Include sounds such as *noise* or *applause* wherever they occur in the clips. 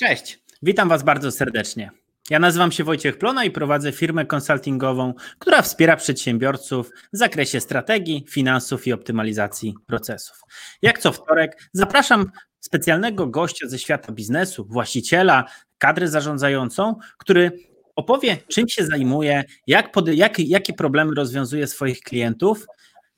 Cześć, witam Was bardzo serdecznie. Ja nazywam się Wojciech Plona i prowadzę firmę konsultingową, która wspiera przedsiębiorców w zakresie strategii, finansów i optymalizacji procesów. Jak co wtorek zapraszam specjalnego gościa ze świata biznesu, właściciela, kadrę zarządzającą, który opowie, czym się zajmuje, jak, pod, jak, jakie problemy rozwiązuje swoich klientów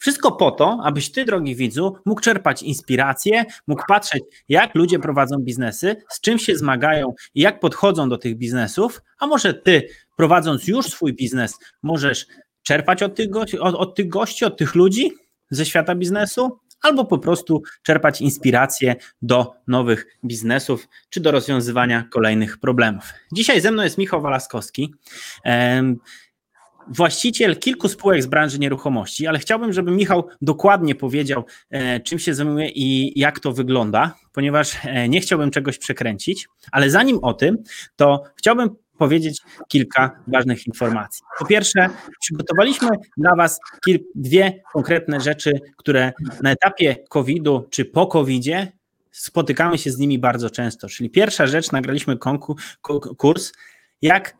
wszystko po to, abyś ty, drogi widzu, mógł czerpać inspirację, mógł patrzeć, jak ludzie prowadzą biznesy, z czym się zmagają i jak podchodzą do tych biznesów, a może ty, prowadząc już swój biznes, możesz czerpać od tych, gości, od, od tych gości, od tych ludzi ze świata biznesu, albo po prostu czerpać inspirację do nowych biznesów czy do rozwiązywania kolejnych problemów. Dzisiaj ze mną jest Michał Walaskowski właściciel kilku spółek z branży nieruchomości, ale chciałbym, żeby Michał dokładnie powiedział, e, czym się zajmuje i jak to wygląda, ponieważ e, nie chciałbym czegoś przekręcić, ale zanim o tym, to chciałbym powiedzieć kilka ważnych informacji. Po pierwsze, przygotowaliśmy dla Was dwie konkretne rzeczy, które na etapie COVID-u czy po COVID-zie spotykamy się z nimi bardzo często. Czyli pierwsza rzecz, nagraliśmy kurs, jak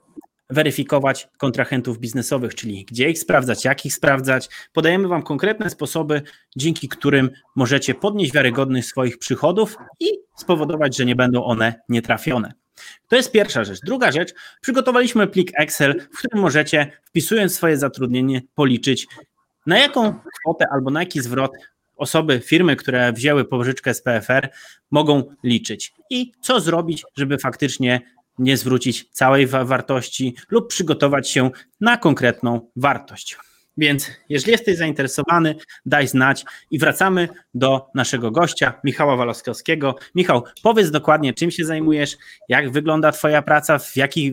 weryfikować kontrahentów biznesowych, czyli gdzie ich sprawdzać, jak ich sprawdzać. Podajemy Wam konkretne sposoby, dzięki którym możecie podnieść wiarygodność swoich przychodów i spowodować, że nie będą one nietrafione. To jest pierwsza rzecz. Druga rzecz, przygotowaliśmy plik Excel, w którym możecie, wpisując swoje zatrudnienie, policzyć, na jaką kwotę albo na jaki zwrot osoby, firmy, które wzięły pożyczkę z PFR, mogą liczyć i co zrobić, żeby faktycznie nie zwrócić całej wartości lub przygotować się na konkretną wartość. Więc jeżeli jesteś zainteresowany, daj znać i wracamy do naszego gościa, Michała Waloskowskiego. Michał, powiedz dokładnie, czym się zajmujesz, jak wygląda Twoja praca, w jakich,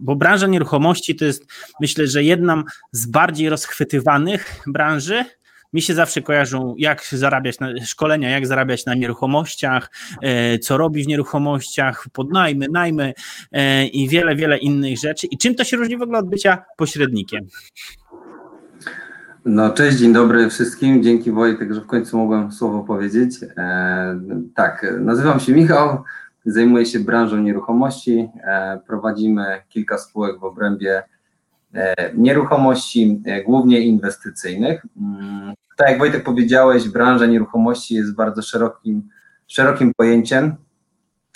bo branża nieruchomości to jest, myślę, że jedna z bardziej rozchwytywanych branży, mi się zawsze kojarzą, jak zarabiać na szkolenia, jak zarabiać na nieruchomościach, e, co robi w nieruchomościach, podnajmy, najmy e, i wiele, wiele innych rzeczy. I czym to się różni w ogóle od bycia pośrednikiem? No, cześć, dzień dobry wszystkim. Dzięki Wojtek, że w końcu mogłem słowo powiedzieć. E, tak, nazywam się Michał, zajmuję się branżą nieruchomości. E, prowadzimy kilka spółek w obrębie E, nieruchomości, e, głównie inwestycyjnych. Tak jak Wojtek powiedziałeś, branża nieruchomości jest bardzo szerokim, szerokim pojęciem.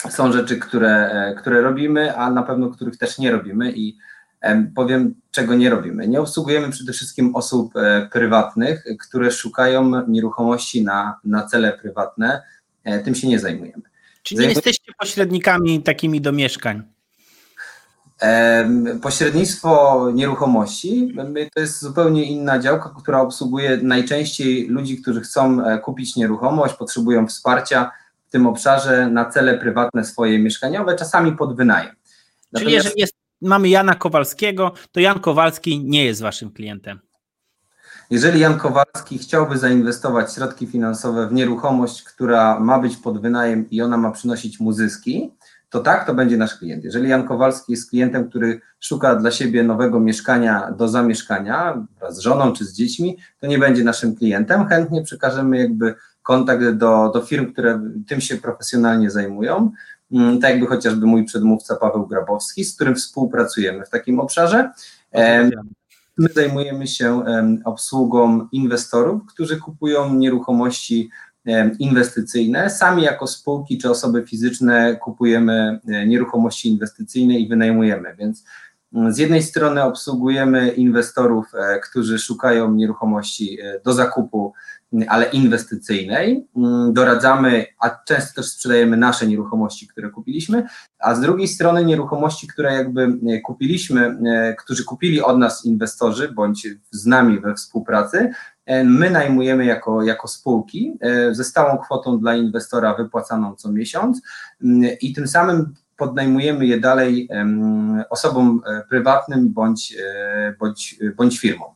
Są rzeczy, które, e, które robimy, a na pewno których też nie robimy i powiem, czego nie robimy. Nie obsługujemy przede wszystkim osób prywatnych, które szukają nieruchomości na, na cele prywatne. Tym się nie zajmujemy. Czyli nie jesteście pośrednikami takimi do mieszkań? Pośrednictwo nieruchomości to jest zupełnie inna działka, która obsługuje najczęściej ludzi, którzy chcą e, kupić nieruchomość, potrzebują wsparcia w tym obszarze na cele prywatne swoje mieszkaniowe, czasami pod wynajem. Natomiast... Czyli jeżeli jest, mamy Jana Kowalskiego, to Jan Kowalski nie jest waszym klientem. Jeżeli Jan Kowalski chciałby zainwestować środki finansowe w nieruchomość, która ma być pod wynajem i ona ma przynosić mu zyski, to tak, to będzie nasz klient. Jeżeli Jan Kowalski jest klientem, który szuka dla siebie nowego mieszkania do zamieszkania wraz z żoną czy z dziećmi, to nie będzie naszym klientem. Chętnie przekażemy jakby kontakt do, do firm, które tym się profesjonalnie zajmują. Mm, tak jakby chociażby mój przedmówca Paweł Grabowski, z którym współpracujemy w takim obszarze. My zajmujemy się obsługą inwestorów, którzy kupują nieruchomości inwestycyjne. Sami jako spółki czy osoby fizyczne kupujemy e, nieruchomości inwestycyjne i wynajmujemy, więc mm, z jednej strony obsługujemy inwestorów, e, którzy szukają nieruchomości e, do zakupu, ale inwestycyjnej. Mm, doradzamy, a często też sprzedajemy nasze nieruchomości, które kupiliśmy, a z drugiej strony nieruchomości, które jakby kupiliśmy, którzy kupili od nas inwestorzy bądź z nami we współpracy, E, my najmujemy jako, jako spółki e, ze stałą kwotą dla inwestora wypłacaną co miesiąc mm, i tym samym podnajmujemy je dalej osobom e, prywatnym bądź, bądź, bądź firmom.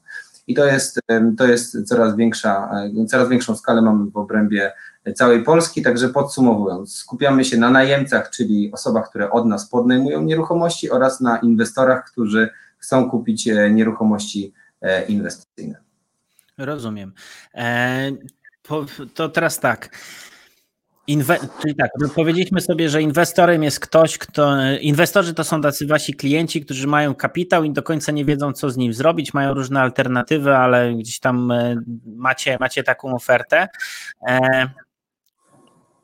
I to jest, to jest coraz większa, coraz większą skalę mamy w obrębie całej Polski, także podsumowując, skupiamy się na najemcach, czyli osobach, które od nas podnajmują nieruchomości oraz na inwestorach, którzy chcą kupić nieruchomości inwestycyjne. Rozumiem. E, to teraz tak. Inwe czyli tak, powiedzieliśmy sobie, że inwestorem jest ktoś, kto. Inwestorzy to są tacy wasi klienci, którzy mają kapitał i do końca nie wiedzą, co z nim zrobić, mają różne alternatywy, ale gdzieś tam e, macie, macie taką ofertę.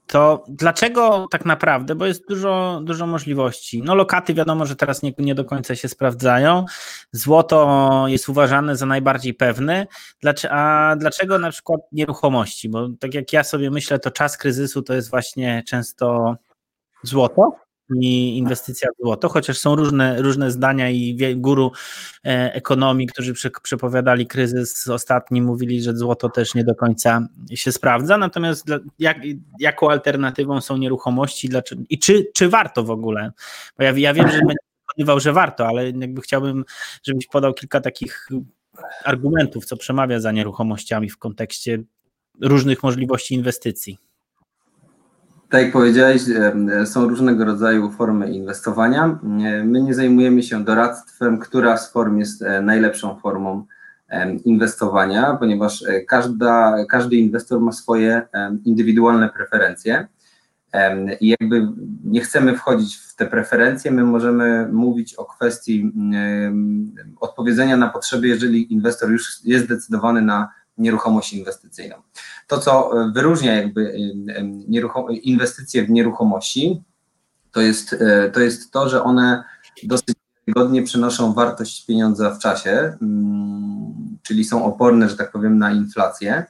To dlaczego tak naprawdę, bo jest dużo, dużo możliwości. No lokaty wiadomo, że teraz nie, nie do końca się sprawdzają. Złoto jest uważane za najbardziej pewny. A dlaczego na przykład nieruchomości? Bo tak jak ja sobie myślę, to czas kryzysu to jest właśnie często złoto i inwestycja w złoto, chociaż są różne, różne zdania i guru e, ekonomii, którzy przepowiadali kryzys ostatni, mówili, że złoto też nie do końca się sprawdza, natomiast jak, jaką alternatywą są nieruchomości dlaczego, i czy, czy warto w ogóle? Bo ja, ja wiem, że będę że warto, ale jakby chciałbym, żebyś podał kilka takich argumentów, co przemawia za nieruchomościami w kontekście różnych możliwości inwestycji. Tak jak powiedziałeś, są różnego rodzaju formy inwestowania. My nie zajmujemy się doradztwem, która z form jest e, najlepszą formą inwestowania, ponieważ e, każda, każdy inwestor ma swoje indywidualne preferencje. I jakby nie chcemy wchodzić w te preferencje, my możemy mówić o kwestii odpowiedzenia na potrzeby, jeżeli inwestor już jest zdecydowany na nieruchomość inwestycyjną. To, co e, wyróżnia jakby e, inwestycje w nieruchomości, to jest, e, to jest to, że one dosyć wygodnie przenoszą wartość pieniądza w czasie, mm, czyli są oporne, że tak powiem, na inflację.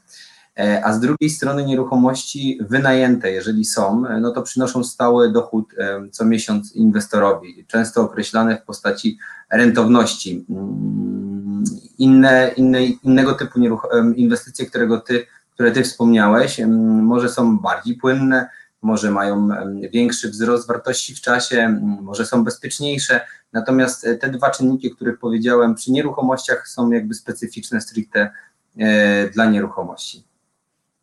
A z drugiej strony nieruchomości wynajęte, jeżeli są, no to przynoszą stały dochód co miesiąc inwestorowi, często określane w postaci rentowności. Mm, inne, inne, innego typu inwestycje, którego ty, które ty wspomniałeś, może są bardziej płynne, może mają większy wzrost wartości w czasie, może są bezpieczniejsze. Natomiast e, te dwa czynniki, o których powiedziałem, przy nieruchomościach są jakby specyficzne stricte e, dla nieruchomości.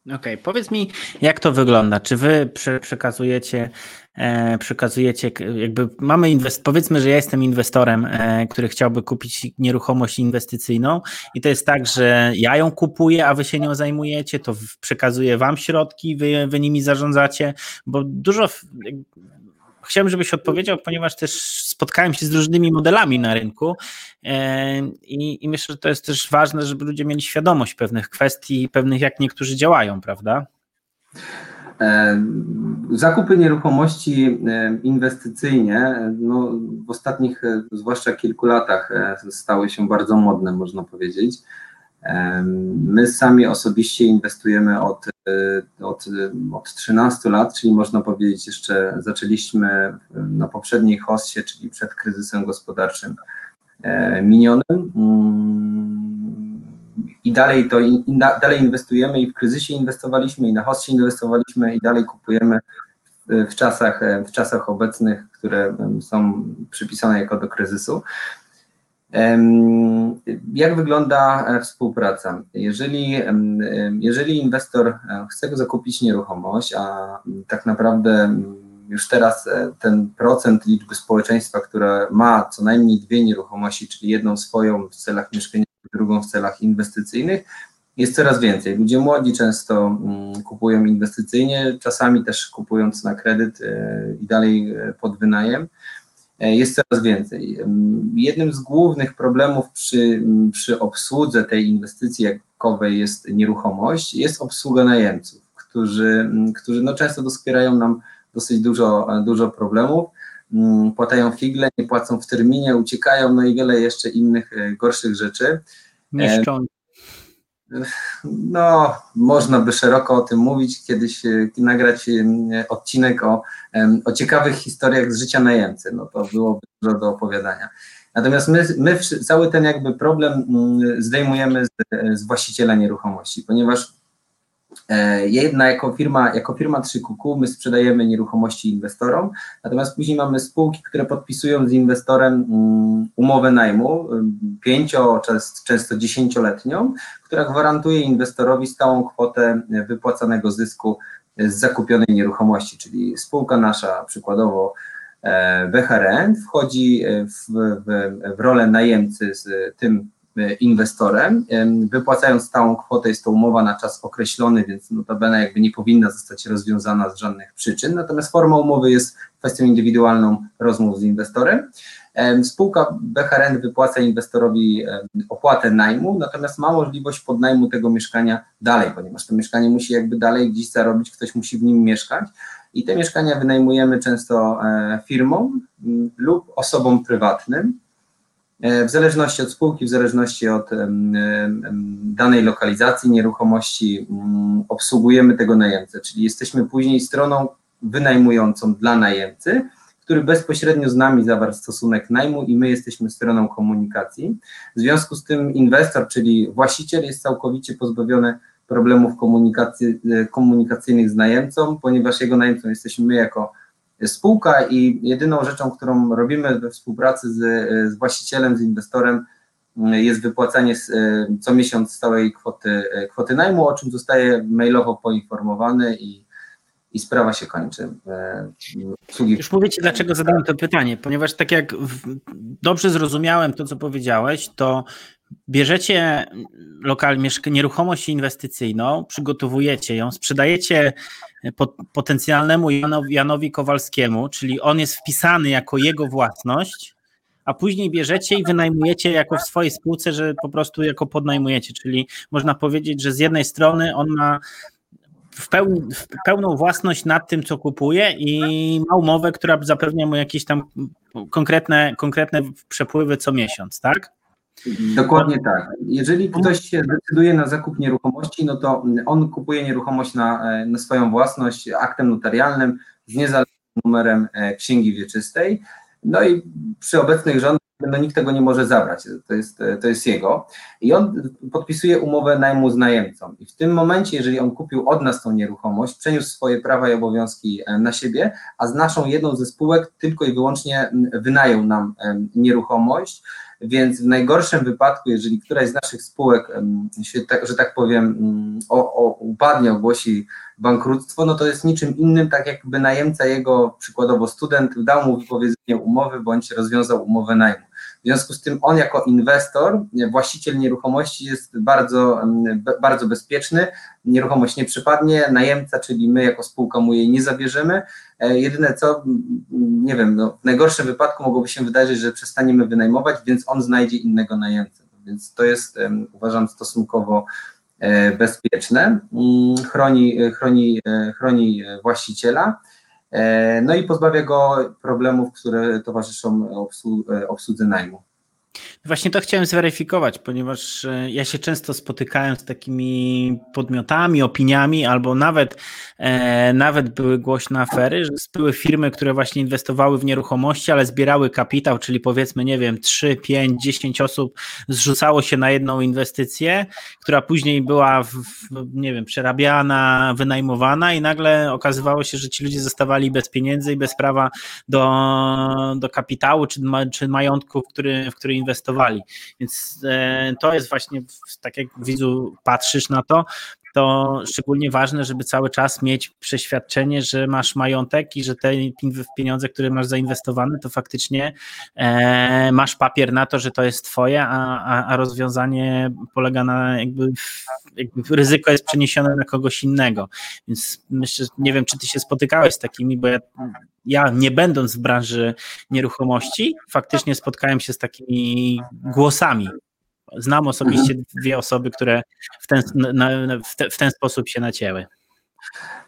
Okej, okay. powiedz mi, jak to wygląda? Czy wy przekazujecie, e, przekazujecie, jakby mamy inwest, powiedzmy, że ja jestem inwestorem, e, który chciałby kupić nieruchomość inwestycyjną i to jest tak, że ja ją kupuję, a wy się nią zajmujecie, to przekazuję wam środki, wy, wy nimi zarządzacie, bo dużo chciałbym, żebyś odpowiedział, ponieważ też spotkałem się z różnymi modelami na rynku e, i, i myślę, że to jest też ważne, żeby ludzie mieli świadomość pewnych kwestii, pewnych jak niektórzy działają, prawda? E, zakupy nieruchomości e, inwestycyjnie no, w ostatnich, zwłaszcza kilku latach, stały się bardzo modne, można powiedzieć. My sami osobiście inwestujemy od, e, od, od 13 lat, czyli można powiedzieć jeszcze zaczęliśmy na poprzedniej hostie, czyli przed kryzysem gospodarczym e, minionym mm, i dalej to i dalej inwestujemy i w kryzysie inwestowaliśmy i na hostie inwestowaliśmy i dalej kupujemy w czasach, w czasach obecnych, które są przypisane jako do kryzysu. Jak wygląda e, współpraca? Jeżeli, jeżeli inwestor e, chce zakupić nieruchomość, a tak naprawdę już teraz e, ten procent liczby społeczeństwa, które ma co najmniej dwie nieruchomości, czyli jedną swoją w celach mieszkaniowych, drugą w celach inwestycyjnych, jest coraz więcej. Ludzie młodzi często kupują inwestycyjnie, czasami też kupując na kredyt i dalej pod wynajem. E, jest coraz więcej. Jednym z głównych problemów przy, przy obsłudze tej inwestycji jakowej jest nieruchomość, jest obsługa najemców, którzy, którzy no często doskwierają nam dosyć dużo, dużo problemów, płatają figle, nie płacą w terminie, uciekają, no i wiele jeszcze innych e, gorszych rzeczy. Niszczą no, można by szeroko o tym mówić, kiedyś e, nagrać e, odcinek o, o ciekawych historiach z życia najemcy, no to byłoby dużo do opowiadania. Natomiast my, my cały ten jakby problem mm, zdejmujemy z, z właściciela nieruchomości, ponieważ jedna jako firma, jako firma 3QQ my sprzedajemy nieruchomości inwestorom, natomiast później mamy spółki, które podpisują z inwestorem mm, umowę najmu, pięcio, często dziesięcioletnią, która gwarantuje inwestorowi stałą kwotę wypłacanego zysku z zakupionej nieruchomości, czyli spółka nasza przykładowo BHRN e, wchodzi w, w, w rolę najemcy z tym inwestorem, wypłacając stałą kwotę, jest to umowa na czas określony, więc notabene jakby nie powinna zostać rozwiązana z żadnych przyczyn, natomiast forma umowy jest kwestią indywidualną rozmów z inwestorem. Spółka BHRN wypłaca inwestorowi opłatę najmu, natomiast ma możliwość podnajmu tego mieszkania dalej, ponieważ to mieszkanie musi jakby dalej gdzieś zarobić, ktoś musi w nim mieszkać i te mieszkania wynajmujemy często e, firmom lub osobom prywatnym. E, w zależności od spółki, w zależności od danej lokalizacji nieruchomości obsługujemy tego najemcę, czyli jesteśmy później stroną wynajmującą dla najemcy, który bezpośrednio z nami zawarł stosunek najmu i my jesteśmy stroną komunikacji. W związku z tym inwestor, czyli właściciel jest całkowicie pozbawiony problemów komunikacji, komunikacyjnych z najemcą, ponieważ jego najemcą jesteśmy my jako spółka i jedyną rzeczą, którą robimy we współpracy z, z właścicielem, z inwestorem jest wypłacanie co miesiąc stałej kwoty, kwoty najmu, o czym zostaje mailowo poinformowany i i sprawa się kończy. E. Już mówię Ci, dlaczego zadałem to pytanie, ponieważ tak jak dobrze zrozumiałem to, co powiedziałeś, to bierzecie lokal, nieruchomość inwestycyjną, przygotowujecie ją, sprzedajecie potencjalnemu Janowi, Kowalskiemu, czyli on jest wpisany jako jego własność, a później bierzecie i wynajmujecie jako w swojej spółce, że po prostu jako podnajmujecie, czyli można powiedzieć, że z jednej strony on ma w, pełni, w pełną własność nad tym, co kupuje i ma umowę, która zapewnia mu jakieś tam konkretne, konkretne przepływy co miesiąc, tak? Dokładnie tak. Jeżeli ktoś się decyduje na zakup nieruchomości, no to on kupuje nieruchomość na, na swoją własność aktem notarialnym z niezależnym numerem e, księgi wieczystej. No i przy obecnych rządach no nikt tego nie może zabrać, to jest, to jest jego. I on podpisuje umowę najmu z najemcą. I w tym momencie, jeżeli on kupił od nas tą nieruchomość, przeniósł swoje prawa i obowiązki e, na siebie, a z naszą jedną ze spółek tylko i wyłącznie wynajął nam nieruchomość, więc w najgorszym wypadku, jeżeli któraś z naszych spółek, się, tak, że tak powiem, o, o, upadnie, ogłosi bankructwo, no to jest niczym innym, tak jakby najemca jego, przykładowo student, dał mu wypowiedzenie umowy bądź rozwiązał umowę najmu. W związku z tym on jako inwestor, właściciel nieruchomości jest bardzo, bardzo bezpieczny, nieruchomość nie przypadnie, najemca, czyli my jako spółka mu jej nie zabierzemy. E, jedyne co, nie wiem, no, w najgorszym wypadku mogłoby się wydarzyć, że przestaniemy wynajmować, więc on znajdzie innego najemcę. Więc to jest, uważam, stosunkowo e, bezpieczne, mm, chroni, chroni, e, chroni właściciela. E, no i pozbawia go problemów, które towarzyszą obsłudze najmu. Właśnie to chciałem zweryfikować, ponieważ e, ja się często spotykałem z takimi podmiotami, opiniami, albo nawet, e, nawet były głośne afery, że były firmy, które właśnie inwestowały w nieruchomości, ale zbierały kapitał, czyli powiedzmy, nie wiem, 3, 5, 10 osób zrzucało się na jedną inwestycję, która później była, w, nie wiem, przerabiana, wynajmowana i nagle okazywało się, że ci ludzie zostawali bez pieniędzy i bez prawa do, do kapitału czy, czy majątku, w który, w który inwestowali. Więc e, to jest właśnie, tak jak widzu patrzysz na to, to szczególnie ważne, żeby cały czas mieć przeświadczenie, że masz majątek i że te pieniądze, które masz zainwestowane, to faktycznie e, masz papier na to, że to jest twoje, a, a, a rozwiązanie polega na jakby, jakby, ryzyko jest przeniesione na kogoś innego. Więc myślę, nie wiem, czy ty się spotykałeś z takimi, bo ja, ja nie będąc w branży nieruchomości, faktycznie spotkałem się z takimi głosami Znam osobiście dwie osoby, które w ten, na, w, te, w ten sposób się nacięły.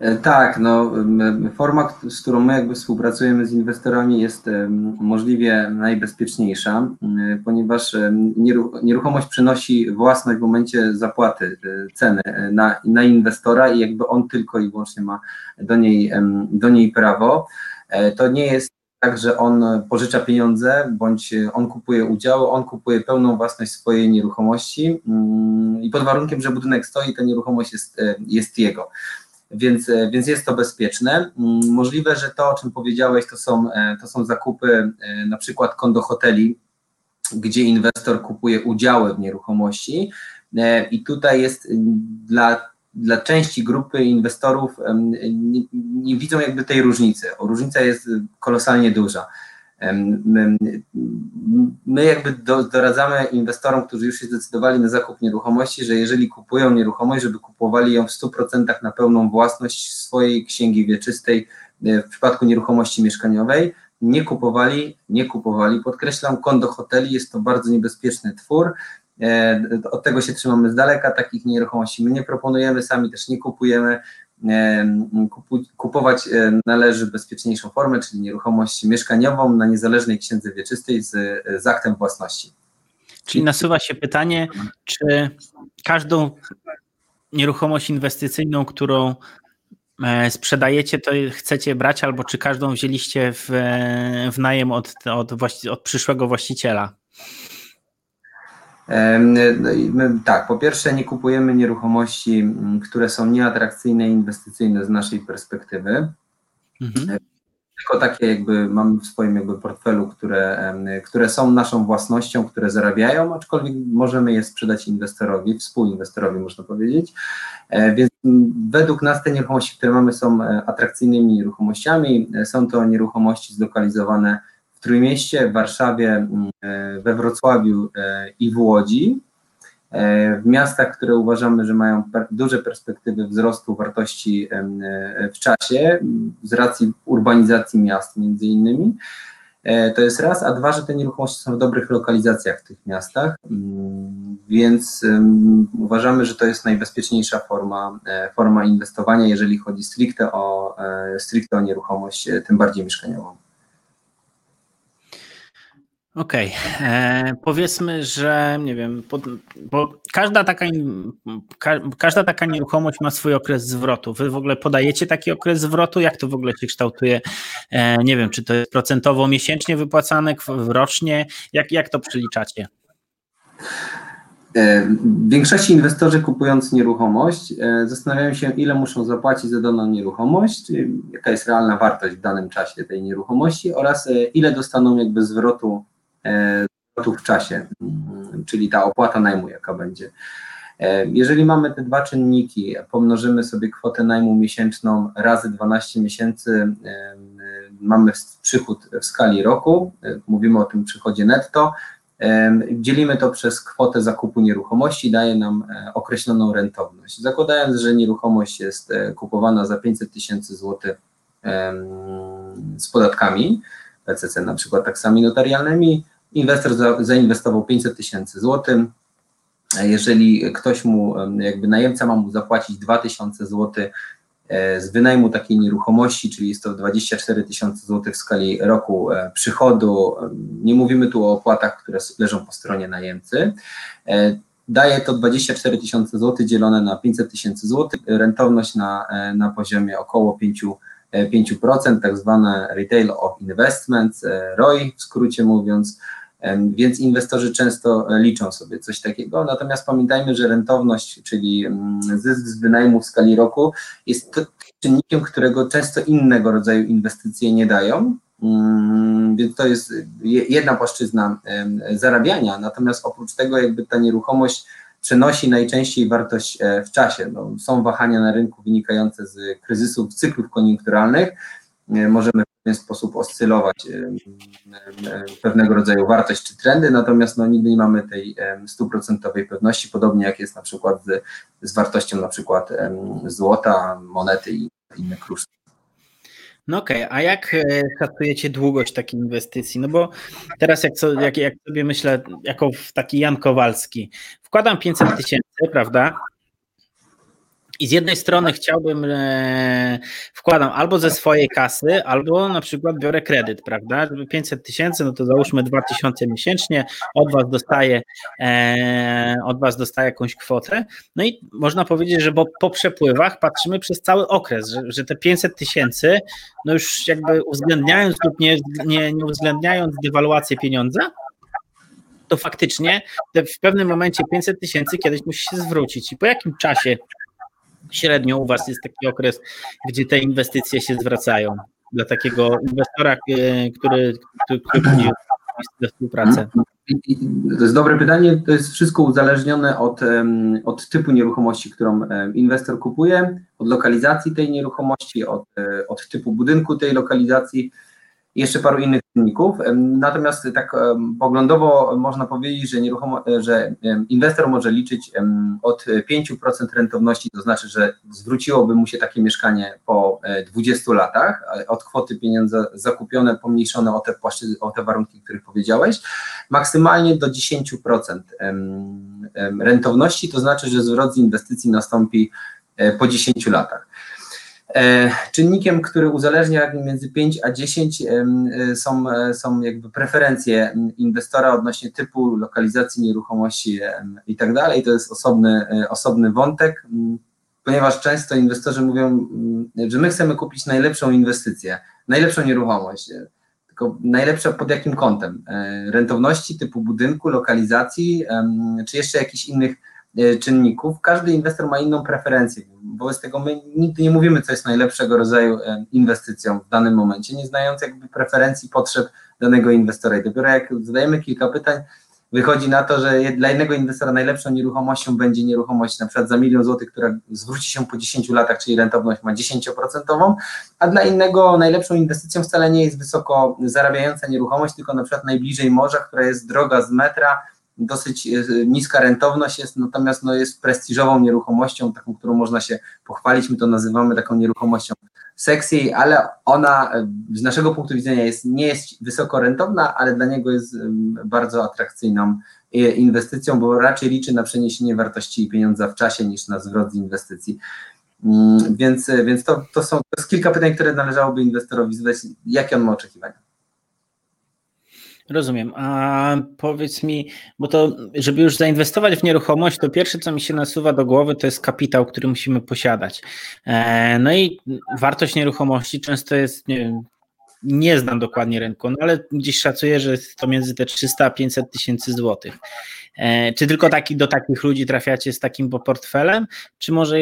E, tak, no, forma, z którą my jakby współpracujemy z inwestorami jest możliwie najbezpieczniejsza, ponieważ nieruchomość przynosi własność w momencie zapłaty e, ceny e, na, na inwestora i jakby on tylko i wyłącznie ma do niej, do niej prawo. To nie jest tak, że on pożycza pieniądze, bądź on kupuje udziały, on kupuje pełną własność swojej nieruchomości mm, i pod warunkiem, że budynek stoi, ta nieruchomość jest, e, jest jego. Więc, e, więc jest to bezpieczne. Mm, możliwe, że to, o czym powiedziałeś, to są, e, to są zakupy na przykład kondo hoteli, gdzie inwestor kupuje udziały w nieruchomości i tutaj jest dla dla części grupy inwestorów nie, nie, widzą jakby tej różnicy. Różnica jest kolosalnie duża. My, jakby do, doradzamy inwestorom, którzy już się zdecydowali na zakup nieruchomości, że jeżeli kupują nieruchomość, żeby kupowali ją w 100% na pełną własność swojej księgi wieczystej e, w przypadku nieruchomości mieszkaniowej, nie kupowali, nie kupowali, podkreślam, kondo hoteli jest to bardzo niebezpieczny twór, od tego się trzymamy z daleka, takich nieruchomości my nie proponujemy, sami też nie kupujemy, kupować e, należy bezpieczniejszą formę, czyli nieruchomość mieszkaniową na niezależnej księdze wieczystej z, z aktem własności. Czyli nasuwa się pytanie, czy każdą nieruchomość inwestycyjną, którą e, sprzedajecie, to chcecie brać, albo czy każdą wzięliście w, w najem od, od, od przyszłego właściciela? No tak, po pierwsze nie kupujemy nieruchomości, które są nieatrakcyjne inwestycyjne z naszej perspektywy. Mhm. Tylko takie jakby mamy w swoim jakby portfelu, które, które są naszą własnością, które zarabiają, aczkolwiek możemy je sprzedać inwestorowi, współinwestorowi można powiedzieć. E, więc według nas te nieruchomości, które mamy są e, atrakcyjnymi nieruchomościami. E, są to nieruchomości zlokalizowane Trójmieście, w Warszawie, mm, e, we Wrocławiu e, i w Łodzi. E, w miastach, które uważamy, że mają duże perspektywy wzrostu wartości w czasie, z racji urbanizacji miast między innymi. To jest raz, a dwa, że te nieruchomości są w dobrych lokalizacjach w tych miastach, mm, więc uważamy, że to jest najbezpieczniejsza forma, forma inwestowania, jeżeli chodzi stricte o, stricte o nieruchomość, tym bardziej mieszkaniową. Okej, okay. E, powiedzmy, że nie wiem, bo każda taka, ka, każda taka nieruchomość ma swój okres zwrotu. Wy w ogóle podajecie taki okres zwrotu? Jak to w ogóle się kształtuje? E, nie wiem, czy to jest procentowo miesięcznie wypłacane, rocznie? Jak, jak to przeliczacie? E, większości inwestorzy kupując nieruchomość e, zastanawiają się, ile muszą zapłacić za daną nieruchomość, jaka jest realna wartość w danym czasie tej nieruchomości oraz ile dostaną jakby zwrotu w czasie, mm, czyli ta opłata najmu, jaka będzie. E, jeżeli mamy te dwa czynniki, pomnożymy sobie kwotę najmu miesięczną razy 12 miesięcy, e, mamy przychód w skali roku, e, mówimy o tym przychodzie netto, dzielimy to przez kwotę zakupu nieruchomości, daje nam określoną rentowność. Zakładając, że nieruchomość jest kupowana za 500 tysięcy złotych z podatkami, PCC na przykład taksami notarialnymi, Inwestor za, zainwestował 500 tysięcy złotych. Jeżeli ktoś mu, jakby najemca ma mu zapłacić 2000 zł e, z wynajmu takiej nieruchomości, czyli jest to 24 tysiące złotych w skali roku e, przychodu, nie mówimy tu o opłatach, które leżą po stronie najemcy, e, daje to 24 tysiące złotych dzielone na 500 tysięcy złotych, rentowność na, na poziomie około 5 5%, tak zwane Retail of Investments, ROI w skrócie mówiąc, więc inwestorzy często e, liczą sobie coś takiego. Natomiast pamiętajmy, że rentowność, czyli mm, zysk z wynajmu w skali roku, jest czynnikiem, którego często innego rodzaju inwestycje nie dają. Mm, więc to jest jedna płaszczyzna zarabiania, natomiast oprócz tego, jakby ta nieruchomość przenosi najczęściej wartość e, w czasie. No, są wahania na rynku wynikające z kryzysów, cyklów koniunkturalnych. E, możemy pewien sposób oscylować pewnego rodzaju wartość czy trendy, natomiast no, nigdy nie mamy tej stuprocentowej pewności, podobnie jak jest na przykład z, z wartością na przykład złota, monety i innych kruszców. No okej, okay. a jak e, szacujecie długość takiej inwestycji? No bo teraz jak, jak, jak sobie myślę, jako taki Jan Kowalski, wkładam 500 tysięcy, prawda? I z jednej strony chciałbym, e, wkładam albo ze swojej kasy, albo na przykład biorę kredyt, prawda? Żeby 500 tysięcy, no to załóżmy 2000 miesięcznie, od was dostaję, e, od was dostaję jakąś kwotę. No i można powiedzieć, że bo po przepływach patrzymy przez cały okres, że, że te 500 tysięcy, no już jakby uwzględniając lub nie, nie, nie uwzględniając dewaluację pieniądza, to faktycznie w pewnym momencie 500 tysięcy kiedyś musi się zwrócić. I po jakim czasie średnio u Was jest taki okres, gdzie te inwestycje się zwracają dla takiego inwestora, e, który, który, który *clears throat* współpracę? To jest dobre pytanie. To jest wszystko uzależnione od, od typu nieruchomości, którą inwestor kupuje, od lokalizacji tej nieruchomości, od, e, od typu budynku tej lokalizacji. Jeszcze paru innych czynników. Natomiast tak poglądowo można powiedzieć, że, nieruchomo, że inwestor może liczyć od 5% rentowności, to znaczy, że zwróciłoby mu się takie mieszkanie po 20 e, latach, od kwoty pieniądze zakupione, pomniejszone o te, o te warunki, o których powiedziałeś, maksymalnie do 10% rentowności, to znaczy, że zwrot z inwestycji nastąpi e, po 10 latach. E, czynnikiem, który uzależnia między 5 a 10 e, są, e, są jakby preferencje inwestora odnośnie typu, lokalizacji nieruchomości i tak dalej. To jest osobny, osobny wątek, ponieważ często inwestorzy mówią, że my chcemy kupić najlepszą inwestycję, najlepszą nieruchomość. Tylko najlepsza pod jakim kątem? Rentowności typu budynku, lokalizacji, czy jeszcze jakichś innych czynników. Każdy inwestor ma inną preferencję. Wobec tego my nigdy nie mówimy, co jest najlepszego rodzaju e, inwestycją w danym momencie, nie znając jakby preferencji, potrzeb danego inwestora. I dopiero jak zadajemy kilka pytań, wychodzi na to, że dla jednego inwestora najlepszą nieruchomością będzie nieruchomość na przykład za milion złotych, która zwróci się po 10 latach, czyli rentowność ma 10%, a dla innego najlepszą inwestycją wcale nie jest wysoko zarabiająca nieruchomość, tylko na przykład najbliżej morza, która jest droga z metra, dosyć e, niska rentowność jest, natomiast no, jest prestiżową nieruchomością, taką, którą można się pochwalić, my to nazywamy taką nieruchomością sexy, ale ona e, z naszego punktu widzenia jest, nie jest wysoko rentowna, ale dla niego jest bardzo atrakcyjną e, inwestycją, bo raczej liczy na przeniesienie wartości pieniądza w czasie niż na zwrot z inwestycji. Mm, więc, więc to, to są to jest kilka pytań, które należałoby inwestorowi zadać, jakie on ma oczekiwania. Rozumiem. A powiedz mi, bo to, żeby już zainwestować w nieruchomość, to pierwsze, co mi się nasuwa do głowy, to jest kapitał, który musimy posiadać. E, no i wartość nieruchomości często jest, nie nie znam dokładnie rynku, no ale gdzieś szacuję, że jest to między te 300 a 500 tysięcy złotych. E, czy tylko taki, do takich ludzi trafiacie z takim portfelem, czy może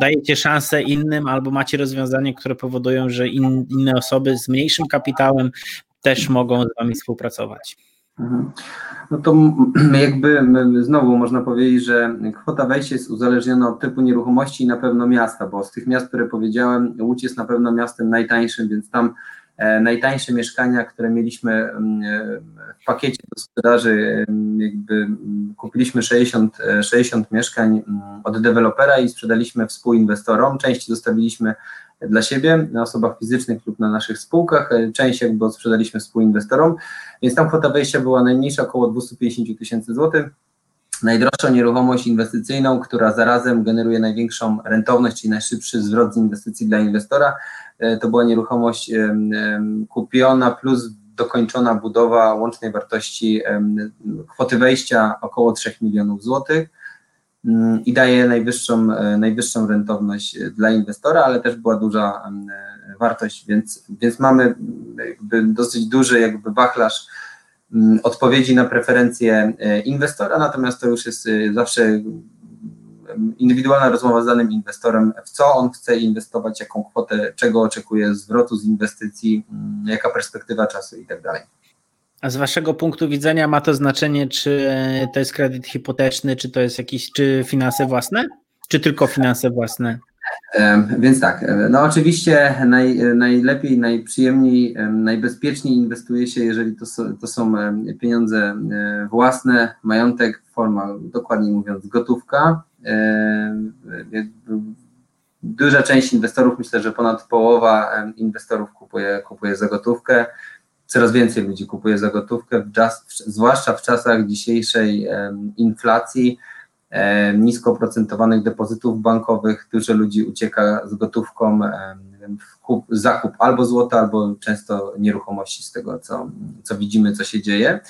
dajecie szansę innym, albo macie rozwiązanie, które powodują, że in, inne osoby z mniejszym kapitałem też mogą z Wami współpracować. Mhm. No to *clears throat* jakby znowu można powiedzieć, że kwota wejścia jest uzależniona od typu nieruchomości i na pewno miasta, bo z tych miast, które powiedziałem, Łódź jest na pewno miastem najtańszym, więc tam e, najtańsze mieszkania, które mieliśmy e, w pakiecie do sprzedaży, jakby kupiliśmy 60, 60 e, mieszkań od dewelopera i sprzedaliśmy współinwestorom. Część zostawiliśmy dla siebie na osobach fizycznych lub na naszych spółkach. E, część jakby sprzedaliśmy współinwestorom, więc tam kwota wejścia była najmniejsza, około 250 tysięcy złotych. Najdroższą nieruchomość inwestycyjną, która zarazem generuje największą rentowność, czyli najszybszy zwrot z inwestycji dla inwestora, e, to była nieruchomość kupiona plus dokończona budowa łącznej wartości kwoty wejścia około 3 milionów złotych i daje najwyższą, e, najwyższą rentowność e, dla inwestora, ale też była duża e, wartość, więc, więc mamy jakby dosyć duży jakby wachlarz mm, odpowiedzi na preferencje inwestora, natomiast to już jest zawsze indywidualna rozmowa z danym inwestorem, w co on chce inwestować, jaką kwotę, czego oczekuje zwrotu z inwestycji, mm, jaka perspektywa czasu i tak dalej. A z waszego punktu widzenia ma to znaczenie, czy to jest kredyt hipoteczny, czy to jest jakieś, czy finanse własne? Czy tylko finanse własne? Więc tak, no oczywiście naj, najlepiej, najprzyjemniej, najbezpieczniej inwestuje się, jeżeli to to są pieniądze własne, majątek, forma, dokładniej mówiąc, gotówka. Duża część inwestorów, myślę, że ponad połowa inwestorów kupuje, kupuje za gotówkę coraz więcej ludzi kupuje za gotówkę, zwłaszcza w czasach dzisiejszej inflacji, nisko oprocentowanych depozytów bankowych, dużo ludzi ucieka z gotówką w kup, zakup albo złota, albo często nieruchomości z tego, co, co widzimy, co się dzieje.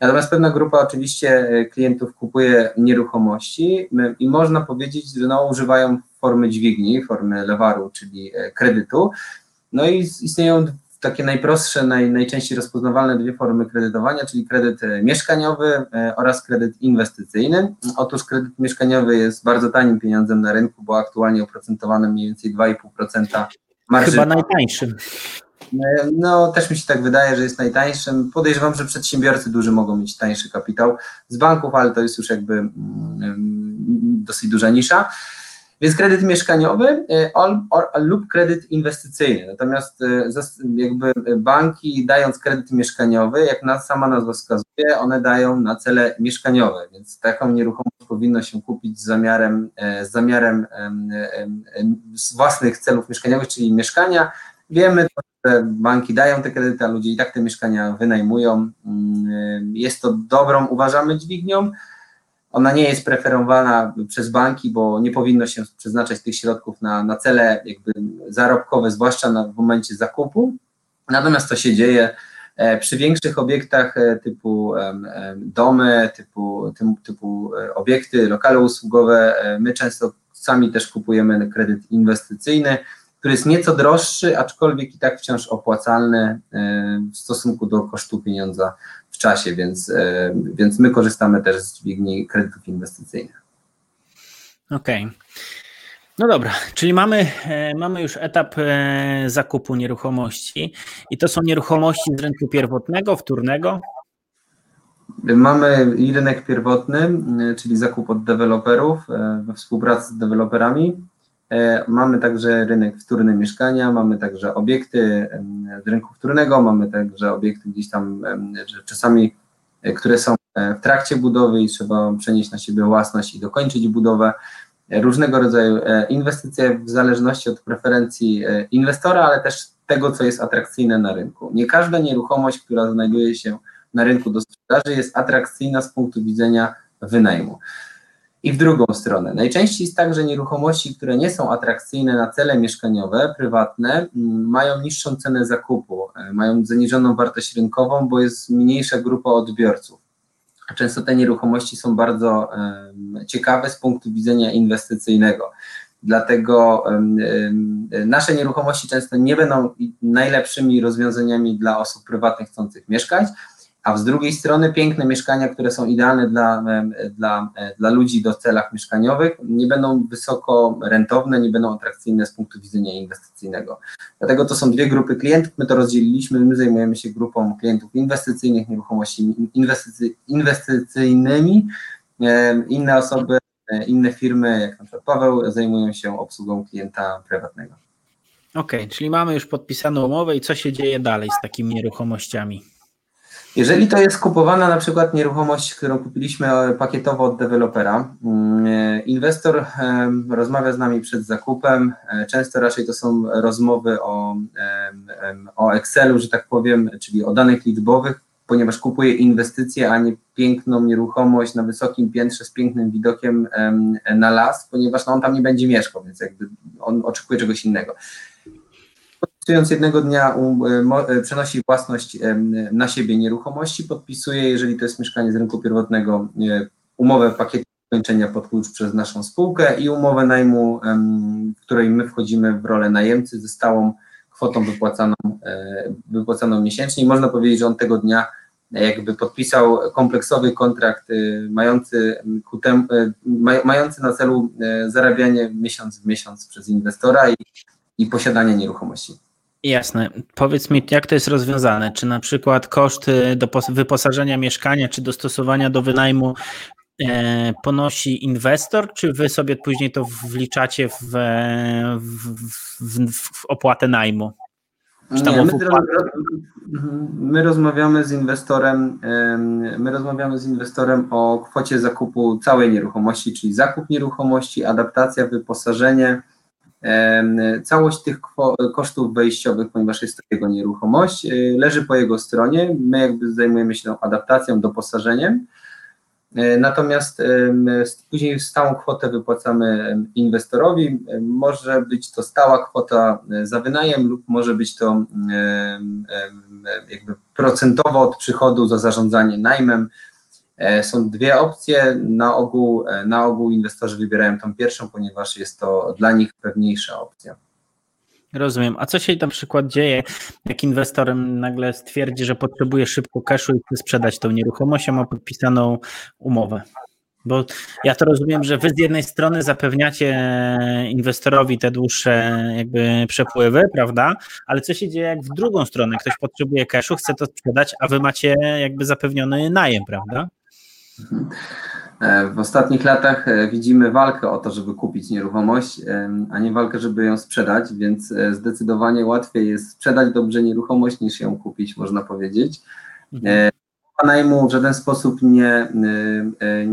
Natomiast pewna grupa oczywiście e, klientów kupuje nieruchomości i można powiedzieć, że no, używają formy dźwigni, formy lewaru, czyli e, kredytu. No i istnieją takie najprostsze, naj, najczęściej rozpoznawalne dwie formy kredytowania, czyli kredyt e, mieszkaniowy e, oraz kredyt inwestycyjny. Otóż kredyt mieszkaniowy jest bardzo tanim pieniądzem na rynku, bo aktualnie oprocentowany mniej więcej 2,5% marży. Chyba najtańszym. E, no, też mi się tak wydaje, że jest najtańszym. Podejrzewam, że przedsiębiorcy duży mogą mieć tańszy kapitał z banków, ale to jest już jakby mm, dosyć duża nisza. Więc kredyt mieszkaniowy or, or, lub kredyt inwestycyjny. Natomiast jakby banki dając kredyt mieszkaniowy, jak sama nazwa wskazuje, one dają na cele mieszkaniowe, więc taką nieruchomość powinno się kupić z zamiarem, z zamiarem z własnych celów mieszkaniowych, czyli mieszkania. Wiemy, że banki dają te kredyty, a ludzie i tak te mieszkania wynajmują. Mm, jest to dobrą, uważamy, dźwignią. Ona nie jest preferowana przez banki, bo nie powinno się przeznaczać tych środków na, na cele jakby zarobkowe, zwłaszcza na, w momencie zakupu. Natomiast to się dzieje e, przy większych obiektach e, typu domy, typu, typu e, obiekty, lokale usługowe. My często sami też kupujemy kredyt inwestycyjny, który jest nieco droższy, aczkolwiek i tak wciąż opłacalny w stosunku do kosztu pieniądza w czasie, więc, e, więc my korzystamy też z dźwigni kredytów inwestycyjnych. Okej. Okay. No dobra, czyli mamy, e, mamy już etap e, zakupu nieruchomości i to są nieruchomości z rynku pierwotnego, wtórnego? Mamy rynek pierwotny, czyli zakup od deweloperów we współpracy z deweloperami. E, mamy także rynek wtórny mieszkania, mamy także obiekty z rynku wtórnego, mamy także obiekty gdzieś tam, czasami, e, które są e, w trakcie budowy i trzeba przenieść na siebie własność i dokończyć budowę. Różnego rodzaju inwestycje w zależności od preferencji inwestora, ale też tego, co jest atrakcyjne na rynku. Nie każda nieruchomość, która znajduje się na rynku do sprzedaży, jest atrakcyjna z punktu widzenia wynajmu i w drugą stronę. Najczęściej jest tak, że nieruchomości, które nie są atrakcyjne na cele mieszkaniowe, prywatne, mają niższą cenę zakupu, e, mają zaniżoną wartość rynkową, bo jest mniejsza grupa odbiorców. Często te nieruchomości są bardzo ciekawe z punktu widzenia inwestycyjnego. Dlatego nasze nieruchomości często nie będą najlepszymi rozwiązaniami dla osób prywatnych chcących mieszkać, a z drugiej strony piękne mieszkania, które są idealne dla, dla, e, dla ludzi do celach mieszkaniowych, nie będą wysoko rentowne, nie będą atrakcyjne z punktu widzenia inwestycyjnego. Dlatego to są dwie grupy klientów, my to rozdzieliliśmy, my zajmujemy się grupą klientów inwestycyjnych, nieruchomości inwestycy, inwestycyjnymi, inne osoby, e, inne firmy, jak na przykład Paweł, zajmują się obsługą klienta prywatnego. Okej, okay, czyli mamy już podpisaną umowę i co się dzieje dalej z takimi nieruchomościami? Jeżeli to jest kupowana na przykład nieruchomość, którą kupiliśmy e, pakietowo od dewelopera, mm, e, inwestor rozmawia z nami przed zakupem. E, często raczej to są rozmowy o, o Excelu, że tak powiem, czyli o danych liczbowych, ponieważ kupuje inwestycje, a nie piękną nieruchomość na wysokim piętrze z pięknym widokiem na las, ponieważ no, on tam nie będzie mieszkał, więc jakby on oczekuje czegoś innego podpisując jednego dnia um, e, przenosi własność na siebie nieruchomości, podpisuje, jeżeli to jest mieszkanie z rynku pierwotnego, umowę pakietu kończenia pod klucz przez naszą spółkę i umowę najmu, w której my wchodzimy w rolę najemcy ze stałą kwotą wypłacaną, e, wypłacaną miesięcznie i można powiedzieć, że on tego dnia jakby podpisał kompleksowy kontrakt mający, ku mający na celu zarabianie miesiąc w miesiąc przez inwestora i, i posiadanie nieruchomości. Jasne. Powiedz mi, jak to jest rozwiązane? Czy na przykład koszty do wyposażenia mieszkania, czy dostosowania do wynajmu e, ponosi inwestor, czy wy sobie później to wliczacie w, w, w, w opłatę najmu? Nie, my, my, rozmawiamy z inwestorem, my rozmawiamy z inwestorem o kwocie zakupu całej nieruchomości, czyli zakup nieruchomości, adaptacja, wyposażenie, Całość tych kosztów wejściowych, ponieważ jest to jego nieruchomość, y, leży po jego stronie. My jakby zajmujemy się tą adaptacją, doposażeniem. E, natomiast później stałą kwotę wypłacamy inwestorowi. Może być to stała kwota e, za wynajem lub może być to jakby procentowo od przychodu za zarządzanie najmem. E, są dwie opcje. Na ogół, e, na ogół inwestorzy wybierają tą pierwszą, ponieważ jest to dla nich pewniejsza opcja. Rozumiem. A co się na przykład dzieje, jak inwestor nagle stwierdzi, że potrzebuje szybko cashu i chce sprzedać tą nieruchomość, a ma podpisaną umowę? Bo ja to rozumiem, że wy z jednej strony zapewniacie inwestorowi te dłuższe jakby przepływy, prawda? Ale co się dzieje, jak w drugą stronę ktoś potrzebuje cashu, chce to sprzedać, a wy macie jakby zapewniony najem, prawda? W ostatnich latach widzimy walkę o to, żeby kupić nieruchomość, a nie walkę, żeby ją sprzedać, więc zdecydowanie łatwiej jest sprzedać dobrze nieruchomość niż ją kupić, można powiedzieć. Mhm. Najmu w żaden sposób nie,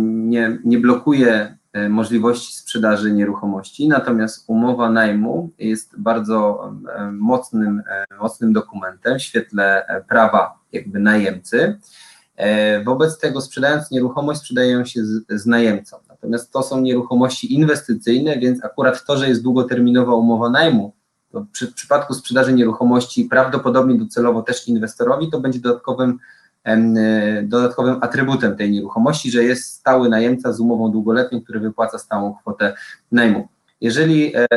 nie, nie blokuje E, możliwości sprzedaży nieruchomości, natomiast umowa najmu jest bardzo e, mocnym, e, mocnym dokumentem w świetle prawa jakby najemcy. Wobec tego sprzedając nieruchomość sprzedają się z, z najemcą. Natomiast to są nieruchomości inwestycyjne, więc akurat to, że jest długoterminowa umowa najmu, to przy, w przypadku sprzedaży nieruchomości prawdopodobnie docelowo też inwestorowi, to będzie dodatkowym E, dodatkowym atrybutem tej nieruchomości, że jest stały najemca z umową długoletnią, który wypłaca stałą kwotę najmu. Jeżeli e,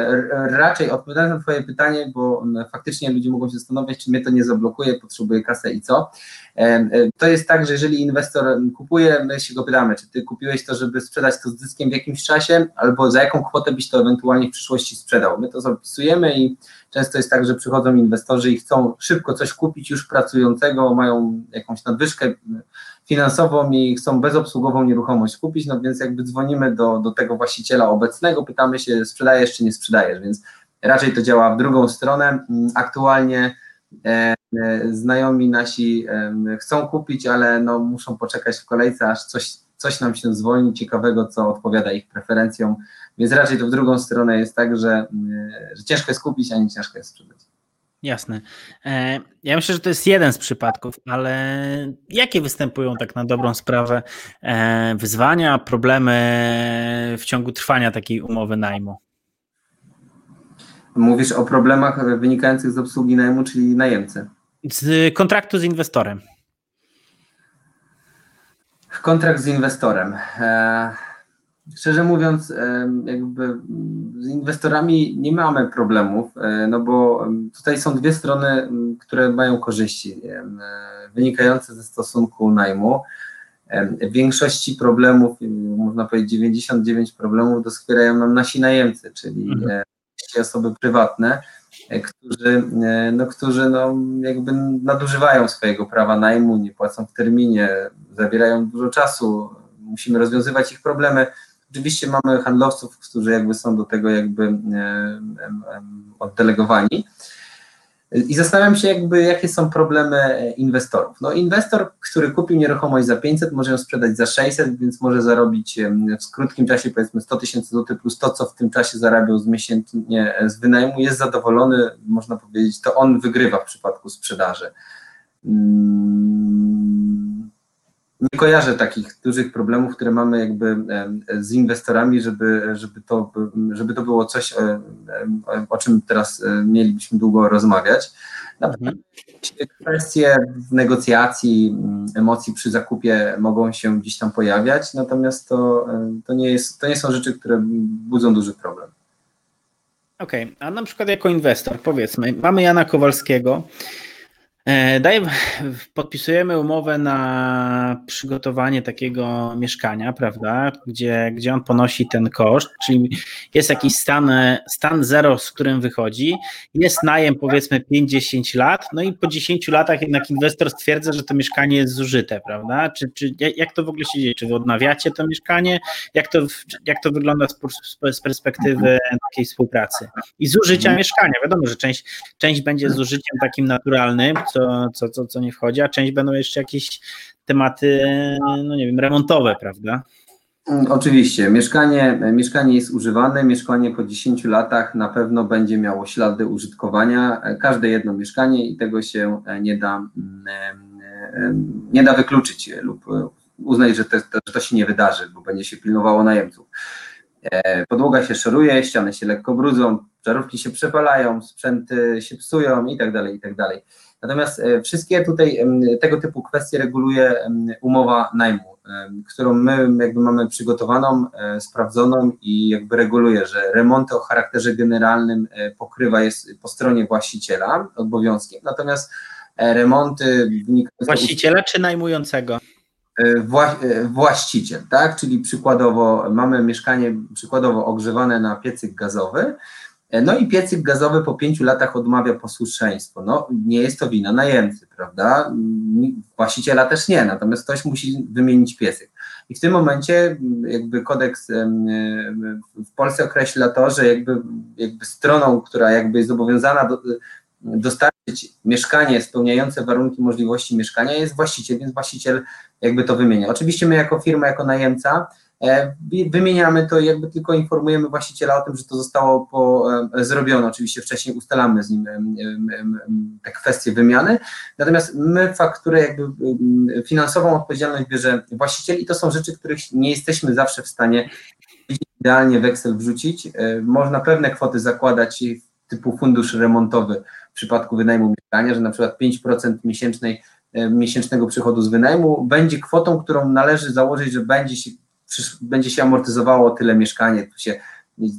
raczej odpowiadając na Twoje pytanie, bo faktycznie ludzie mogą się zastanawiać, czy mnie to nie zablokuje, potrzebuję kasę i co. E, to jest tak, że jeżeli inwestor kupuje, my się go pytamy, czy ty kupiłeś to, żeby sprzedać to z zyskiem w jakimś czasie, albo za jaką kwotę byś to ewentualnie w przyszłości sprzedał. My to zapisujemy i często jest tak, że przychodzą inwestorzy i chcą szybko coś kupić już pracującego, mają jakąś nadwyżkę finansową i chcą bezobsługową nieruchomość kupić, no więc jakby dzwonimy do, do tego właściciela obecnego, pytamy się, sprzedajesz czy nie sprzedajesz, więc raczej to działa w drugą stronę. Mm, aktualnie e, e, znajomi nasi e, chcą kupić, ale no, muszą poczekać w kolejce, aż coś, coś nam się zwolni ciekawego, co odpowiada ich preferencjom, więc raczej to w drugą stronę jest tak, że, mm, że ciężko jest kupić, a nie ciężko jest sprzedać. Jasne. E, ja myślę, że to jest jeden z przypadków, ale jakie występują tak na dobrą sprawę e, wyzwania, problemy w ciągu trwania takiej umowy najmu? Mówisz o problemach wynikających z obsługi najmu, czyli najemcy. Z kontraktu z inwestorem. Kontrakt z inwestorem. E, Szczerze mówiąc, jakby z inwestorami nie mamy problemów, e, no bo tutaj są dwie strony, które mają korzyści wynikające ze stosunku najmu. W większości problemów, można powiedzieć 99 problemów doskwierają nam nasi najemcy, czyli mhm. E, osoby prywatne, e, którzy, no, którzy no, jakby nadużywają swojego prawa najmu, nie płacą w terminie, zabierają dużo czasu, musimy rozwiązywać ich problemy. Oczywiście mamy handlowców, którzy jakby są do tego jakby oddelegowani. I zastanawiam się jakby, jakie są problemy inwestorów. No inwestor, który kupił nieruchomość za 500, może ją sprzedać za 600, więc może zarobić w krótkim czasie powiedzmy 100 tysięcy złotych plus to, co w tym czasie zarabiał z miesięcznie z wynajmu, jest zadowolony, można powiedzieć, to on wygrywa w przypadku sprzedaży. Hmm nie kojarzę takich dużych problemów, które mamy jakby z inwestorami, żeby, żeby, to, żeby to było coś, o czym teraz mielibyśmy długo rozmawiać. Mhm. Kwestie negocjacji, mm, emocji przy zakupie mogą się gdzieś tam pojawiać, natomiast to, to, nie, jest, to nie są rzeczy, które budzą duży problem. Okej, okay. a na przykład jako inwestor, powiedzmy, mamy Jana Kowalskiego, Daję, podpisujemy umowę na przygotowanie takiego mieszkania, prawda, gdzie, gdzie on ponosi ten koszt, czyli jest jakiś stan, stan zero, z którym wychodzi, jest najem powiedzmy 5-10 lat, no i po 10 latach jednak inwestor stwierdza, że to mieszkanie jest zużyte, prawda, czy, czy jak to w ogóle się dzieje, czy wy odnawiacie to mieszkanie, jak to, jak to wygląda z, z perspektywy takiej współpracy i zużycia mieszkania, wiadomo, że część, część będzie zużyciem takim naturalnym, co co, co, co, co nie wchodzi, a część będą jeszcze jakieś tematy, no nie wiem, remontowe, prawda? Mm, oczywiście, mieszkanie, mieszkanie jest używane, mieszkanie po 10 latach na pewno będzie miało ślady użytkowania, każde jedno mieszkanie i tego się nie da, mm, nie da wykluczyć lub uznać, że to, że to się nie wydarzy, bo będzie się pilnowało najemców. E, podłoga się szoruje, ściany się lekko brudzą, żarówki się przepalają, sprzęty się psują i tak dalej, i tak dalej. Natomiast e, wszystkie tutaj tego typu kwestie reguluje umowa najmu, którą my jakby mamy przygotowaną, e, sprawdzoną i jakby reguluje, że remonty o charakterze generalnym e, pokrywa jest po stronie właściciela obowiązkiem, natomiast remonty wynikają Właściciela czy najmującego? Wła właściciel, tak? Czyli przykładowo mamy mieszkanie przykładowo ogrzewane na piecyk gazowy, no i piecyk gazowy po pięciu latach odmawia posłuszeństwo. No nie jest to wina najemcy, prawda? Właściciela też nie, natomiast ktoś musi wymienić piecyk. I w tym momencie jakby kodeks w Polsce określa to, że jakby, jakby stroną, która jakby jest zobowiązana do, dostarczyć mieszkanie spełniające warunki możliwości mieszkania jest właściciel, więc właściciel jakby to wymienia. Oczywiście my jako firma, jako najemca E, wymieniamy to i jakby tylko informujemy właściciela o tym, że to zostało po, e, zrobione. Oczywiście wcześniej ustalamy z nim te kwestie wymiany. Natomiast my fakturę jakby finansową odpowiedzialność bierze właściciel i to są rzeczy, których nie jesteśmy zawsze w stanie idealnie weksel wrzucić. E, można pewne kwoty zakładać typu fundusz remontowy w przypadku wynajmu mieszkania, że na przykład 5% miesięcznej, miesięcznego przychodu z wynajmu będzie kwotą, którą należy założyć, że będzie się będzie się amortyzowało tyle mieszkanie, tu się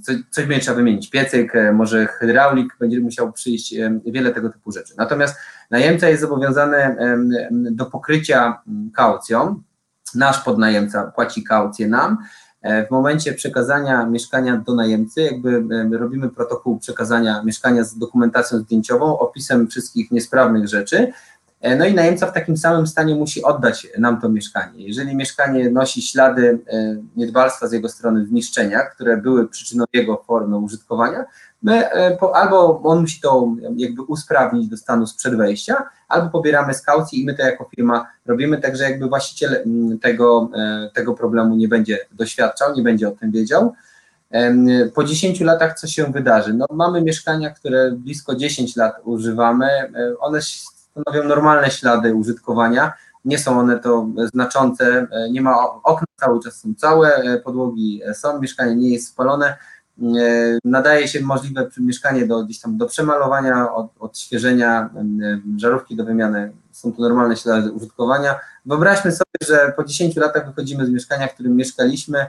coś, coś będzie trzeba wymienić, piecyk, e, może hydraulik będzie musiał przyjść, e, wiele tego typu rzeczy. Natomiast najemca jest zobowiązany do pokrycia kaucją, nasz podnajemca płaci kaucję nam, e, w momencie przekazania mieszkania do najemcy, jakby robimy protokół przekazania mieszkania z dokumentacją zdjęciową, opisem wszystkich niesprawnych rzeczy no i najemca w takim samym stanie musi oddać nam to mieszkanie. Jeżeli mieszkanie nosi ślady e, niedbalstwa z jego strony, zniszczenia, które były przyczyną jego formy użytkowania, my e, albo on musi to jakby usprawnić do stanu sprzed wejścia, albo pobieramy z kaucji i my to jako firma robimy, także jakby właściciel tego, tego problemu nie będzie doświadczał, nie będzie o tym wiedział. Po 10 latach co się wydarzy? No, mamy mieszkania, które blisko 10 lat używamy, one stanowią normalne ślady użytkowania. Nie są one to znaczące, e, nie ma okna, cały czas są całe, e, podłogi są, mieszkanie nie jest spalone. E, nadaje się możliwe mieszkanie do, gdzieś tam do przemalowania, od, odświeżenia, żarówki do wymiany. Są to normalne ślady użytkowania. Wyobraźmy sobie, że po 10 latach wychodzimy z mieszkania, w którym mieszkaliśmy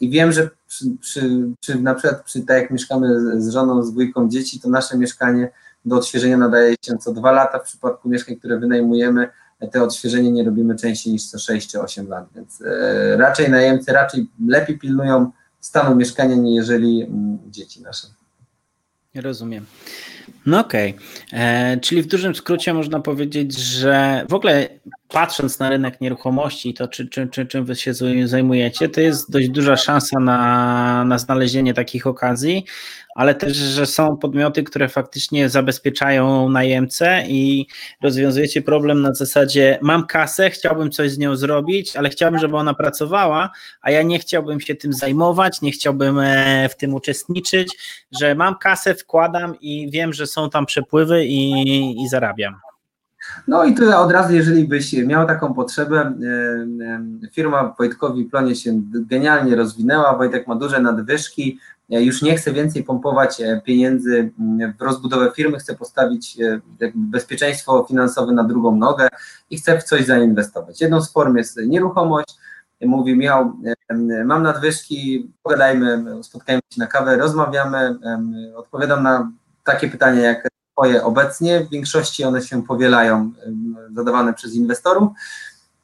i wiem, że przy, przy, przy, na przykład przy, tak jak mieszkamy z żoną, z dwójką dzieci, to nasze mieszkanie do odświeżenia nadaje się co dwa lata. W przypadku mieszkań, które wynajmujemy, te odświeżenie nie robimy częściej niż co 6 czy 8 lat, więc e, raczej najemcy raczej lepiej pilnują stanu mieszkania, niżeli mm, dzieci nasze. Rozumiem. No okej, okay. E, czyli w dużym skrócie można powiedzieć, że w ogóle patrząc na rynek nieruchomości i to, czy, czy, czy, czym wy się zajmujecie, to jest dość duża szansa na, na znalezienie takich okazji, ale też, że są podmioty, które faktycznie zabezpieczają najemcę i rozwiązujecie problem na zasadzie mam kasę, chciałbym coś z nią zrobić, ale chciałbym, żeby ona pracowała, a ja nie chciałbym się tym zajmować, nie chciałbym e, w tym uczestniczyć, że mam kasę, wkładam i wiem, że są tam przepływy i, i zarabiam. No i tutaj od razu, jeżeli byś miał taką potrzebę, e, e, firma Wojtkowi Plonie się genialnie rozwinęła, Wojtek ma duże nadwyżki, e, już nie chce więcej pompować pieniędzy mm, w rozbudowę firmy, chce postawić bezpieczeństwo finansowe na drugą nogę i chce w coś zainwestować. Jedną z form jest nieruchomość, mówi miał, mam nadwyżki, pogadajmy, spotkajmy się na kawę, rozmawiamy, odpowiadam na takie pytania jak swoje obecnie. W większości one się powielają, zadawane przez inwestorów.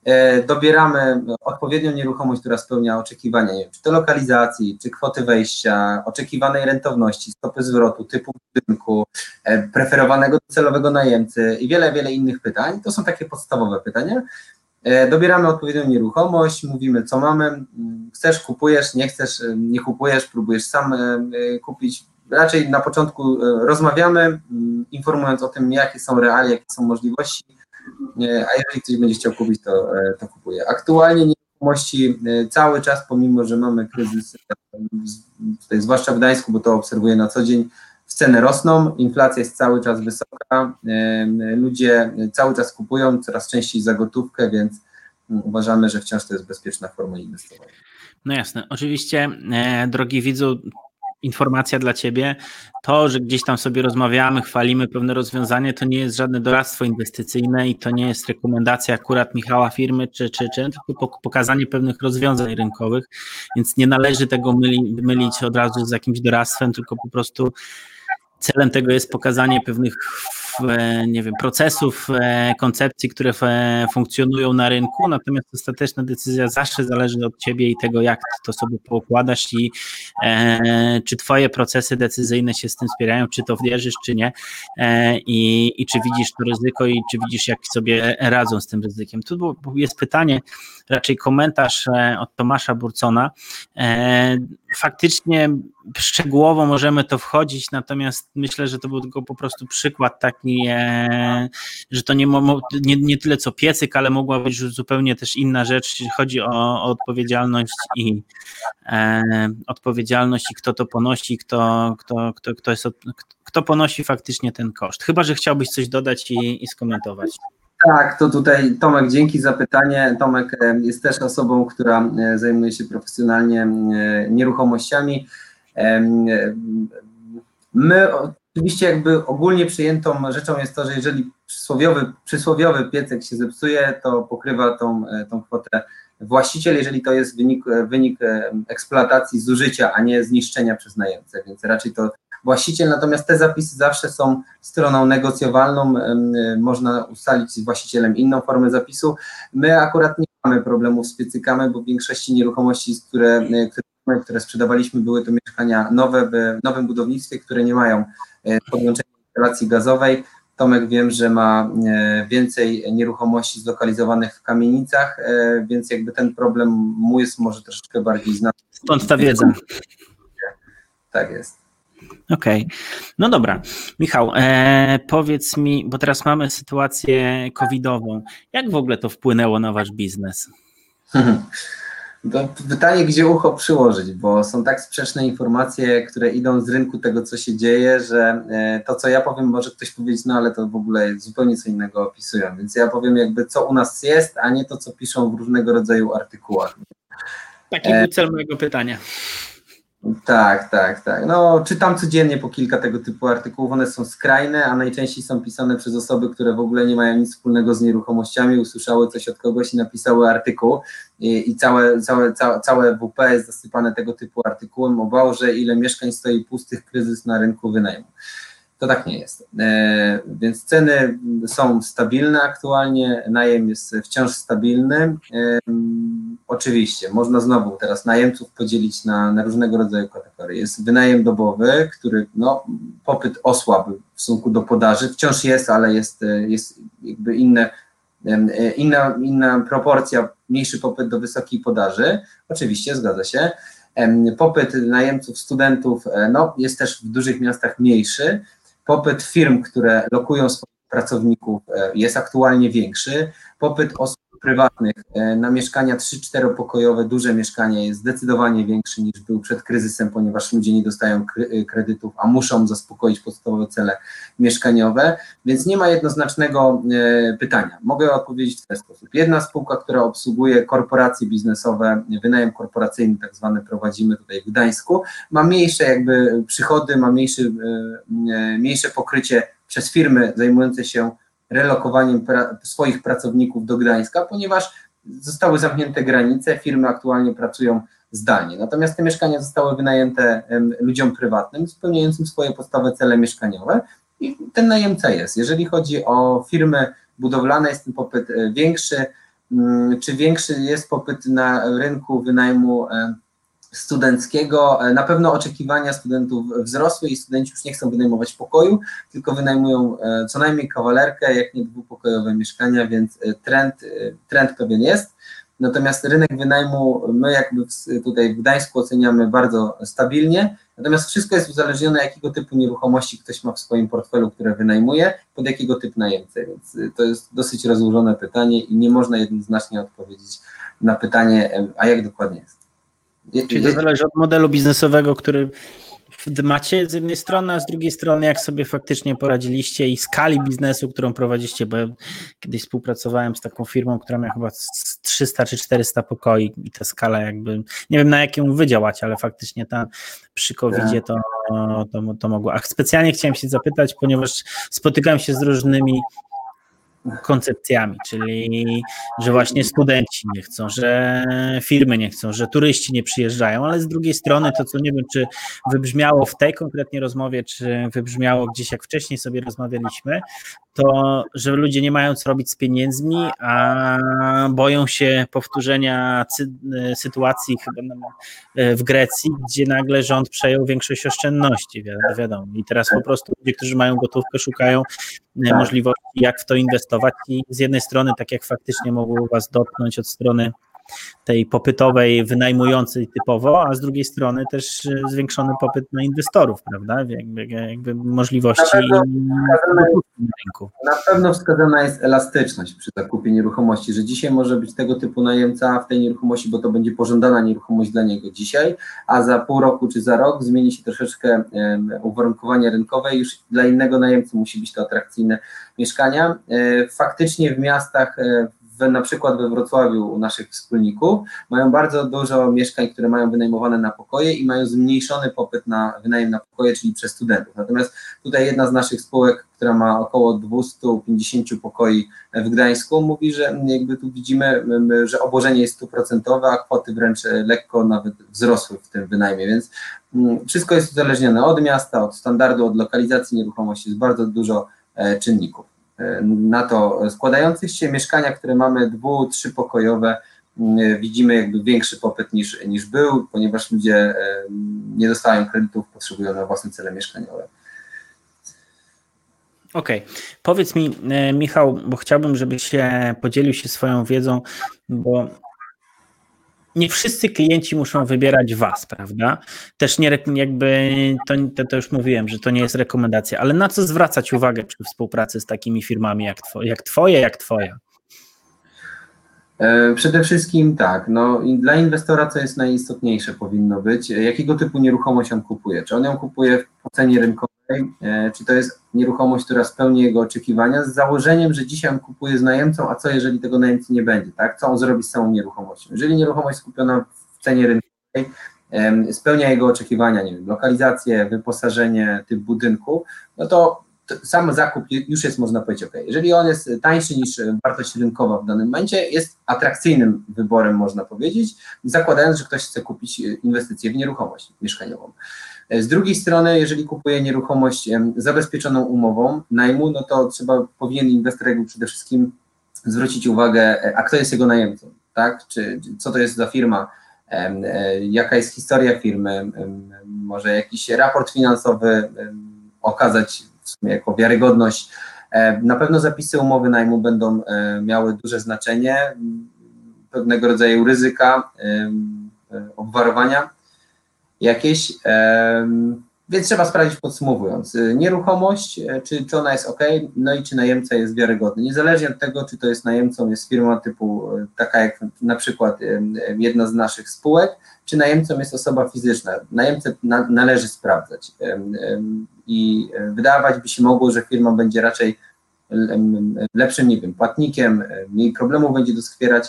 E, dobieramy odpowiednią nieruchomość, która spełnia oczekiwania, czy to lokalizacji, czy kwoty wejścia, oczekiwanej rentowności, stopy zwrotu, typu budynku, e, preferowanego celowego najemcy i wiele, wiele innych pytań. To są takie podstawowe pytania. E, dobieramy odpowiednią nieruchomość, mówimy co mamy, chcesz, kupujesz, nie chcesz, nie kupujesz, próbujesz sam kupić, raczej na początku e, rozmawiamy, mm, informując o tym, jakie są realia, jakie są możliwości, a jeżeli ktoś będzie chciał kupić, to, e, to kupuje. Aktualnie nieruchomości e, cały czas, pomimo że mamy kryzys, tutaj zwłaszcza w Gdańsku, bo to obserwuję na co dzień, ceny rosną, inflacja jest cały czas wysoka, ludzie cały czas kupują, coraz częściej za gotówkę, więc mm, uważamy, że wciąż to jest bezpieczna forma inwestowania. No jasne. Oczywiście, drogi widzu, informacja dla Ciebie. To, że gdzieś tam sobie rozmawiamy, chwalimy pewne rozwiązanie, to nie jest żadne doradztwo inwestycyjne i to nie jest rekomendacja akurat Michała firmy czy, czy, czy tylko pokazanie pewnych rozwiązań rynkowych, więc nie należy tego myli, mylić od razu z jakimś doradztwem, tylko po prostu celem tego jest pokazanie pewnych nie wiem, procesów, koncepcji, które funkcjonują na rynku, natomiast ostateczna decyzja zawsze zależy od ciebie i tego, jak to sobie poukładasz i czy twoje procesy decyzyjne się z tym wspierają, czy to wierzysz, czy nie i, i czy widzisz to ryzyko i czy widzisz, jak sobie radzą z tym ryzykiem. Tu jest pytanie, raczej komentarz od Tomasza Burcona. Faktycznie szczegółowo możemy to wchodzić, natomiast myślę, że to był tylko po prostu przykład taki, e, że to nie, nie, nie tyle co piecyk, ale mogła być zupełnie też inna rzecz, jeśli chodzi o, o odpowiedzialność i e, odpowiedzialność i kto to ponosi, kto, kto, kto, kto, jest, kto ponosi faktycznie ten koszt. Chyba, że chciałbyś coś dodać i, i skomentować. Tak, to tutaj Tomek, dzięki za pytanie. Tomek e, jest też osobą, która e, zajmuje się profesjonalnie e, nieruchomościami. My oczywiście jakby ogólnie przyjętą rzeczą jest to, że jeżeli przysłowiowy, przysłowiowy piecek się zepsuje, to pokrywa tą, tą kwotę właściciel, jeżeli to jest wynik, wynik eksploatacji, zużycia, a nie zniszczenia przez najemcę, więc raczej to właściciel, natomiast te zapisy zawsze są stroną negocjowalną, można ustalić z właścicielem inną formę zapisu. My akurat nie mamy problemów z piecykami, bo w większości nieruchomości, które, które, które sprzedawaliśmy, były to mieszkania nowe w nowym budownictwie, które nie mają e, podłączenia instalacji gazowej. Tomek wiem, że ma e, więcej nieruchomości zlokalizowanych w kamienicach, e, więc jakby ten problem mój jest może troszeczkę bardziej znany. Stąd ta wiedza. Tak jest. Okej, okay. no dobra. Michał, e, powiedz mi, bo teraz mamy sytuację covidową. Jak w ogóle to wpłynęło na wasz biznes? *laughs* To pytanie, gdzie ucho przyłożyć, bo są tak sprzeczne informacje, które idą z rynku tego, co się dzieje, że e, to, co ja powiem, może ktoś powiedzieć, no ale to w ogóle zupełnie co innego opisują. Więc ja powiem jakby, co u nas jest, a nie to, co piszą w różnego rodzaju artykułach. Taki był cel mojego pytania. Tak, tak, tak. No, czytam codziennie po kilka tego typu artykułów. One są skrajne, a najczęściej są pisane przez osoby, które w ogóle nie mają nic wspólnego z nieruchomościami, usłyszały coś od kogoś i napisały artykuł. I, i całe, całe, całe, całe WP jest zasypane tego typu artykułem o Bałże, ile mieszkań stoi pustych, kryzys na rynku wynajmu. To tak nie jest. E, więc ceny są stabilne aktualnie, najem jest wciąż stabilny. E, oczywiście, można znowu teraz najemców podzielić na, na różnego rodzaju kategorie. Jest wynajem dobowy, który no, popyt osłabł w stosunku do podaży, wciąż jest, ale jest, jest jakby inne, e, inna, inna proporcja, mniejszy popyt do wysokiej podaży. Oczywiście, zgadza się. Popyt najemców, studentów no, jest też w dużych miastach mniejszy, popyt firm, które lokują swoich pracowników e, jest aktualnie większy, popyt osób prywatnych e, na mieszkania 3-4 pokojowe, duże mieszkania jest zdecydowanie większy niż był przed kryzysem, ponieważ ludzie nie dostają e, kredytów, a muszą zaspokoić podstawowe cele mieszkaniowe, więc nie ma jednoznacznego e, pytania. Mogę odpowiedzieć w ten sposób. Jedna spółka, która obsługuje korporacje biznesowe, wynajem korporacyjny tak zwany prowadzimy tutaj w Gdańsku, ma mniejsze jakby przychody, ma mniejszy, mniejsze pokrycie przez firmy zajmujące się relokowaniem pra swoich pracowników do Gdańska, ponieważ zostały zamknięte granice, firmy aktualnie pracują zdalnie. Natomiast te mieszkania zostały wynajęte ludziom prywatnym, spełniającym swoje podstawowe cele mieszkaniowe i ten najemca jest. Jeżeli chodzi o firmy budowlane, jest ten popyt e, większy. Mm, czy większy jest popyt na rynku wynajmu studenckiego. E, na pewno oczekiwania studentów wzrosły i studenci już nie chcą wynajmować pokoju, tylko wynajmują e, co najmniej kawalerkę, jak nie dwupokojowe mieszkania, więc e, trend, trend pewien jest. Natomiast rynek wynajmu my jakby tutaj w Gdańsku oceniamy bardzo stabilnie, natomiast wszystko jest uzależnione jakiego typu nieruchomości ktoś ma w swoim portfelu, które wynajmuje, pod jakiego typu najemcę, więc to jest dosyć rozłożone pytanie i nie można jednoznacznie odpowiedzieć na pytanie, a jak dokładnie jest. Czyli to zależy od modelu biznesowego, który macie z jednej strony, a z drugiej strony jak sobie faktycznie poradziliście i skali biznesu, którą prowadziliście, bo ja kiedyś współpracowałem z taką firmą, która miała chyba 300 czy 400 pokoi i ta skala jakby, nie wiem na jakim wy działacie, ale faktycznie ta przy covid to, to, to mogło. A specjalnie chciałem się zapytać, ponieważ spotykałem się z różnymi koncepcjami, czyli że właśnie studenci nie chcą, że firmy nie chcą, że turyści nie przyjeżdżają, ale z drugiej strony to, co nie wiem, czy wybrzmiało w tej konkretnie rozmowie, czy wybrzmiało gdzieś, jak wcześniej sobie rozmawialiśmy, to, że ludzie nie mają co robić z pieniędzmi, a boją się powtórzenia sytuacji chyba w Grecji, gdzie nagle rząd przejął większość oszczędności, wiadomo. I teraz po prostu ludzie, którzy mają gotówkę, szukają tak. możliwości, jak w to inwestować i z jednej strony, tak jak faktycznie mogło was dotknąć od strony tej popytowej, wynajmującej typowo, a z drugiej strony też e, zwiększony popyt na inwestorów, prawda? Jakby, jakby możliwości na rynku. Na pewno wskazana jest elastyczność przy zakupie nieruchomości, że dzisiaj może być tego typu najemca w tej nieruchomości, bo to będzie pożądana nieruchomość dla niego dzisiaj, a za pół roku czy za rok zmieni się troszeczkę uwarunkowanie rynkowe i już dla innego najemcy musi być to atrakcyjne mieszkania. E, faktycznie w miastach e, w, na przykład we Wrocławiu u naszych wspólników mają bardzo dużo mieszkań, które mają wynajmowane na pokoje i mają zmniejszony popyt na wynajem na pokoje, czyli przez studentów. Natomiast tutaj jedna z naszych spółek, która ma około 250 pokoi w Gdańsku, mówi, że jakby tu widzimy, że obłożenie jest stuprocentowe, a kwoty wręcz lekko nawet wzrosły w tym wynajmie, więc wszystko jest uzależnione od miasta, od standardu, od lokalizacji. Nieruchomości, jest bardzo dużo e, czynników na to składających się. Mieszkania, które mamy dwu, trzypokojowe, mm, widzimy jakby większy popyt niż, niż był, ponieważ ludzie nie dostają kredytów, potrzebują na własne cele mieszkaniowe. Okej. Okay. Powiedz mi, e, Michał, bo chciałbym, żebyś się podzielił się swoją wiedzą, bo nie wszyscy klienci muszą wybierać Was, prawda? Też nie jakby, to, to, już mówiłem, że to nie jest rekomendacja, ale na co zwracać uwagę przy współpracy z takimi firmami jak, two, jak Twoje, jak Twoja? E, przede wszystkim tak, no dla inwestora co jest najistotniejsze powinno być, jakiego typu nieruchomość on kupuje, czy on ją kupuje w cenie rynkowej, e, czy to jest nieruchomość, która spełni jego oczekiwania, z założeniem, że dzisiaj on kupuje z najemcą, a co jeżeli tego najemcy nie będzie, tak, co on zrobi z całą nieruchomością. Jeżeli nieruchomość skupiona w cenie rynkowej spełnia jego oczekiwania, nie wiem, lokalizację, wyposażenie, typ budynku, no to sam zakup już jest, można powiedzieć, ok. Jeżeli on jest tańszy niż wartość rynkowa w danym momencie, jest atrakcyjnym wyborem, można powiedzieć, zakładając, że ktoś chce kupić inwestycję w nieruchomość mieszkaniową. Z drugiej strony, jeżeli kupuje nieruchomość zabezpieczoną umową najmu, no to trzeba, powinien inwestor jakby przede wszystkim zwrócić uwagę, a kto jest jego najemcą, tak? Czy, co to jest za firma, e, jaka jest historia firmy, może jakiś raport finansowy okazać w sumie jako wiarygodność. E, na pewno zapisy umowy najmu będą e, miały duże znaczenie, pewnego rodzaju ryzyka, e, obwarowania jakieś, więc trzeba sprawdzić podsumowując. Nieruchomość, czy, czy ona jest ok, no i czy najemca jest wiarygodny. Niezależnie od tego, czy to jest najemcą, jest firma typu taka jak na przykład jedna z naszych spółek, czy najemcą jest osoba fizyczna. Najemcę na, należy sprawdzać i e, wydawać by się mogło, że firma będzie raczej lepszym, nie wiem, płatnikiem, mniej problemów będzie doskwierać,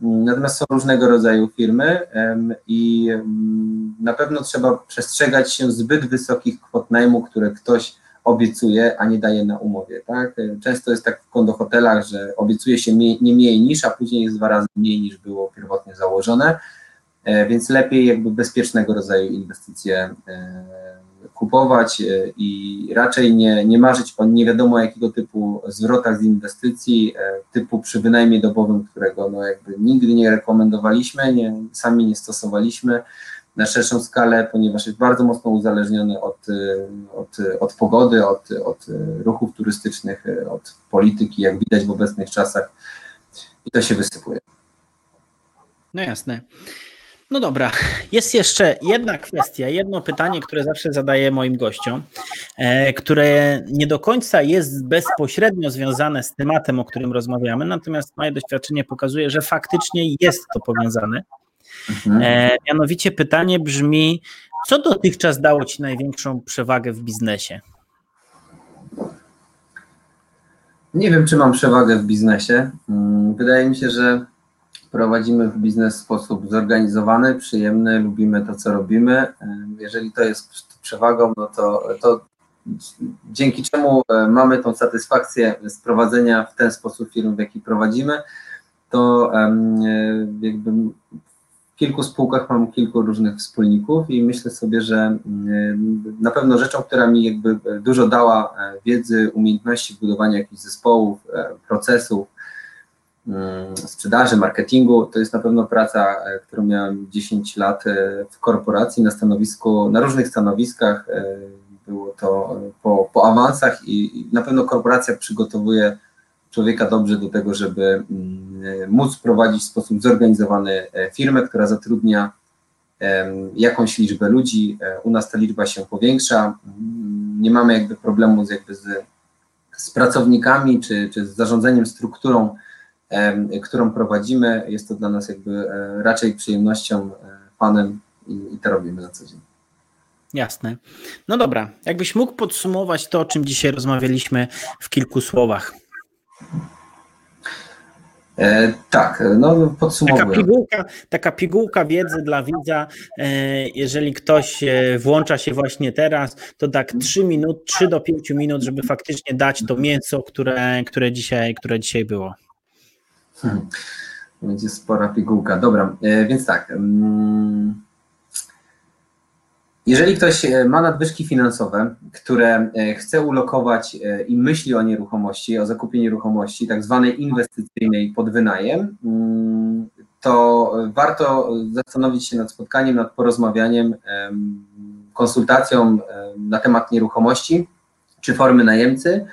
natomiast są różnego rodzaju firmy i na pewno trzeba przestrzegać się zbyt wysokich kwot najmu, które ktoś obiecuje, a nie daje na umowie, tak? E, często jest tak w kondohotelach, że obiecuje się nie mniej niż, a później jest dwa razy mniej niż było pierwotnie założone, więc lepiej jakby bezpiecznego rodzaju inwestycje kupować e, i raczej nie, nie marzyć o nie wiadomo jakiego typu zwrotach z inwestycji, e, typu przy wynajmie dobowym, którego no jakby nigdy nie rekomendowaliśmy, nie, sami nie stosowaliśmy na szerszą skalę, ponieważ jest bardzo mocno uzależniony od, e, od, od pogody, od, od ruchów turystycznych, od polityki, jak widać w obecnych czasach i to się wysypuje. No jasne. No dobra, jest jeszcze jedna kwestia, jedno pytanie, które zawsze zadaję moim gościom, e, które nie do końca jest bezpośrednio związane z tematem, o którym rozmawiamy, natomiast moje doświadczenie pokazuje, że faktycznie jest to powiązane. Mhm. E, mianowicie pytanie brzmi, co dotychczas dało Ci największą przewagę w biznesie? Nie wiem, czy mam przewagę w biznesie. Mm, wydaje mi się, że prowadzimy w biznes w sposób zorganizowany, przyjemny, lubimy to, co robimy. Jeżeli to jest przewagą, no to, to dzięki czemu mamy tą satysfakcję z prowadzenia w ten sposób firm, w jaki prowadzimy, to jakby w kilku spółkach mam kilku różnych wspólników i myślę sobie, że na pewno rzeczą, która mi jakby dużo dała wiedzy, umiejętności budowania jakichś zespołów, procesów, sprzedaży, marketingu. To jest na pewno praca, e, którą miałem 10 lat e, w korporacji na stanowisku, na różnych stanowiskach. E, było to po, po awansach i, na pewno korporacja przygotowuje człowieka dobrze do tego, żeby mm, móc prowadzić w sposób zorganizowany firmę, która zatrudnia jakąś liczbę ludzi. U nas ta liczba się powiększa. Mm, nie mamy jakby problemu z, jakby z, z pracownikami czy, czy z zarządzeniem strukturą którą prowadzimy. Jest to dla nas jakby e, raczej przyjemnością, e, fanem i, to robimy na co dzień. Jasne. No dobra, jakbyś mógł podsumować to, o czym dzisiaj rozmawialiśmy w kilku słowach. E, tak, no podsumowuję. Taka pigułka, taka pigułka wiedzy dla widza, e, jeżeli ktoś włącza się właśnie teraz, to tak 3 minut, 3 do 5 minut, żeby faktycznie dać to mięso, które, które, dzisiaj, które dzisiaj było. Hmm. Będzie spora pigułka. Dobra, e, więc tak. Mm, jeżeli ktoś e, ma nadwyżki finansowe, które e, chce ulokować i myśli o nieruchomości, o zakupie nieruchomości, tak zwanej inwestycyjnej pod wynajem, mm, to warto zastanowić się nad spotkaniem, nad porozmawianiem, konsultacją na temat nieruchomości czy formy najemcy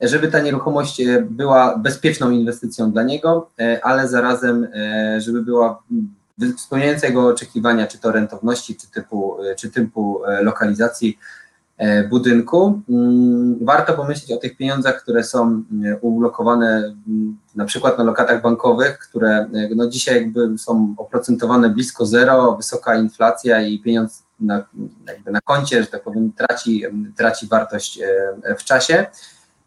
żeby ta nieruchomość e, była bezpieczną inwestycją dla niego, e, ale zarazem, e, żeby była spełniająca jego oczekiwania, czy to rentowności, czy typu, czy typu lokalizacji budynku. Mm, warto pomyśleć o tych pieniądzach, które są ulokowane na przykład na lokatach bankowych, które no dzisiaj jakby są oprocentowane blisko zero, wysoka inflacja i pieniądz na, na koncie, że tak powiem, traci, traci wartość w czasie.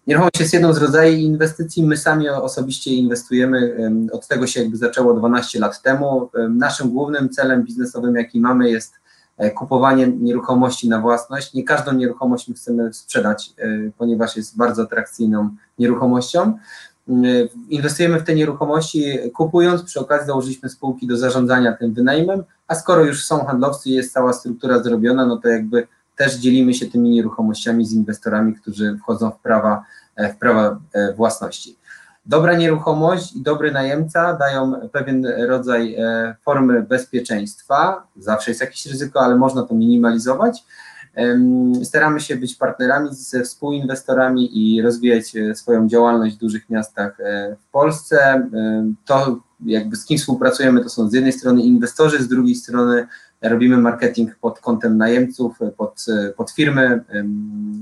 Nieruchomość jest jedną z rodzajów inwestycji. My sami osobiście inwestujemy. Od tego się jakby zaczęło 12 lat temu. Naszym głównym celem biznesowym, jaki mamy, jest e, kupowanie nieruchomości na własność. Nie każdą nieruchomość my chcemy sprzedać, e, ponieważ jest bardzo atrakcyjną nieruchomością. E, inwestujemy w te nieruchomości, kupując, przy okazji założyliśmy spółki do zarządzania tym wynajmem, a skoro już są handlowcy i jest cała struktura zrobiona, no to jakby też dzielimy się tymi nieruchomościami z inwestorami, którzy wchodzą w prawa, prawa e, własności. Dobra nieruchomość i dobry najemca dają pewien rodzaj e, formy bezpieczeństwa. Zawsze jest jakieś ryzyko, ale można to minimalizować. Staramy się być partnerami ze współinwestorami i rozwijać swoją działalność w dużych miastach w Polsce. To jakby z kim współpracujemy, to są z jednej strony inwestorzy, z drugiej strony robimy marketing pod kątem najemców, pod, pod, firmy,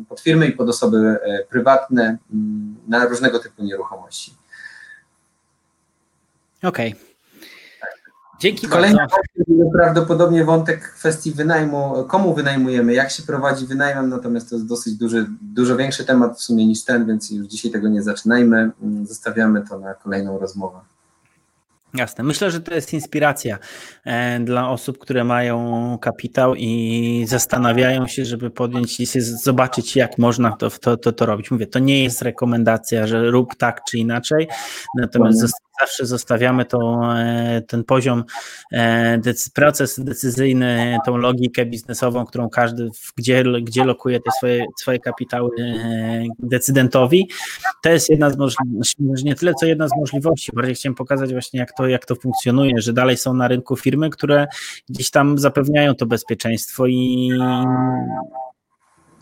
pod firmy i pod osoby e, prywatne na różnego typu nieruchomości. Okej. Okay. Dzięki Kolejny bardzo. prawdopodobnie wątek kwestii wynajmu, komu wynajmujemy, jak się prowadzi wynajmem, natomiast to jest dosyć duży, dużo większy temat w sumie niż ten, więc już dzisiaj tego nie zaczynajmy, zostawiamy to na kolejną rozmowę. Jasne. Myślę, że to jest inspiracja e, dla osób, które mają kapitał i zastanawiają się, żeby podjąć decyzję, zobaczyć, jak można to, to, to, to robić. Mówię, to nie jest rekomendacja, że rób tak czy inaczej, natomiast zawsze zostawiamy tą, e, ten poziom, e, proces decyzyjny, tą logikę biznesową, którą każdy, gdzie, gdzie lokuje te swoje, swoje kapitały decydentowi. To jest jedna z możliwości, nie tyle co jedna z możliwości, bardziej chciałem pokazać właśnie, jak to, jak to funkcjonuje, że dalej są na rynku firmy, które gdzieś tam zapewniają to bezpieczeństwo i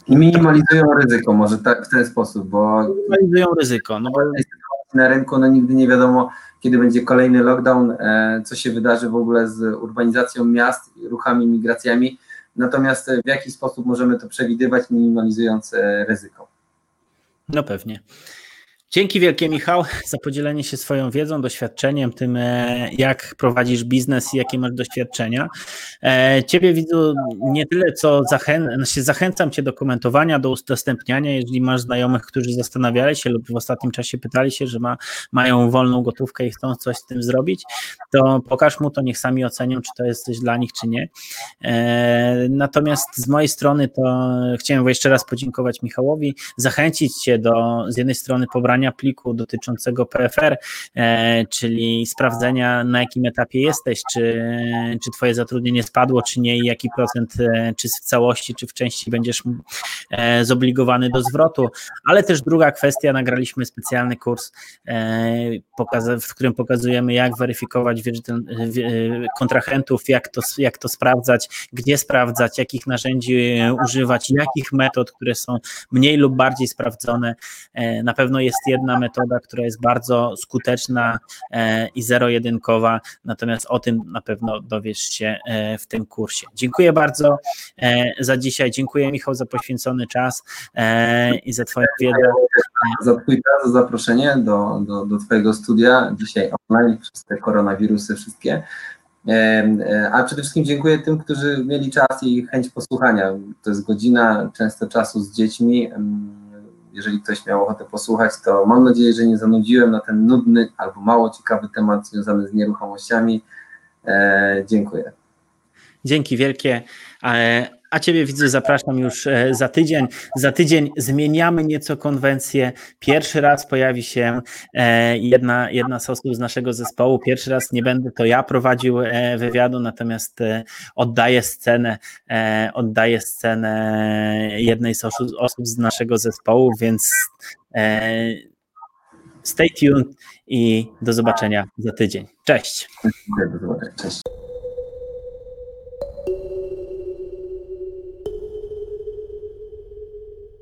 i minimalizują ryzyko, może tak w ten sposób, bo minimalizują ryzyko, no bo na rynku no nigdy nie wiadomo, kiedy będzie kolejny lockdown, e, co się wydarzy w ogóle z urbanizacją miast, ruchami, migracjami. Natomiast w jaki sposób możemy to przewidywać, minimalizując e, ryzyko? No pewnie. Dzięki wielkie Michał za podzielenie się swoją wiedzą, doświadczeniem, tym e, jak prowadzisz biznes i jakie masz doświadczenia. E, ciebie widzę nie tyle co zachę znaczy zachęcam Cię do komentowania, do udostępniania, jeżeli masz znajomych, którzy zastanawiali się lub w ostatnim czasie pytali się, że ma, mają wolną gotówkę i chcą coś z tym zrobić, to pokaż mu to, niech sami ocenią, czy to jest coś dla nich, czy nie. E, natomiast z mojej strony to chciałem jeszcze raz podziękować Michałowi, zachęcić Cię do z jednej strony pobrania pliku dotyczącego PFR, e, czyli sprawdzenia na jakim etapie jesteś, czy, czy twoje zatrudnienie spadło, czy nie i jaki procent, e, czy w całości, czy w części będziesz e, zobligowany do zwrotu, ale też druga kwestia, nagraliśmy specjalny kurs, w którym pokazujemy jak weryfikować kontrahentów, jak to, jak to sprawdzać, gdzie sprawdzać, jakich narzędzi używać, jakich metod, które są mniej lub bardziej sprawdzone. Na pewno jest jedna metoda, która jest bardzo skuteczna e, i zero-jedynkowa, natomiast o tym na pewno dowiesz się e, w tym kursie. Dziękuję bardzo e, za dzisiaj, dziękuję Michał za poświęcony czas i za Twoją wiedzę. Za Twój czas, za zaproszenie do, do, do Twojego studia dzisiaj online przez te koronawirusy wszystkie. A przede wszystkim dziękuję tym, którzy mieli czas i chęć posłuchania. To jest godzina często czasu z dziećmi jeżeli ktoś miał ochotę posłuchać, to mam nadzieję, że nie zanudziłem na ten nudny albo mało ciekawy temat związany z nieruchomościami. E, dziękuję. Dzięki wielkie. A Ciebie widzę, zapraszam już e, za tydzień. Za tydzień zmieniamy nieco konwencję. Pierwszy raz pojawi się e, jedna, jedna z osób z naszego zespołu. Pierwszy raz nie będę to ja prowadził e, wywiadu, natomiast oddaję scenę, oddaję scenę jednej z osób z naszego zespołu, więc stay tuned i do zobaczenia za tydzień. Cześć. Cześć.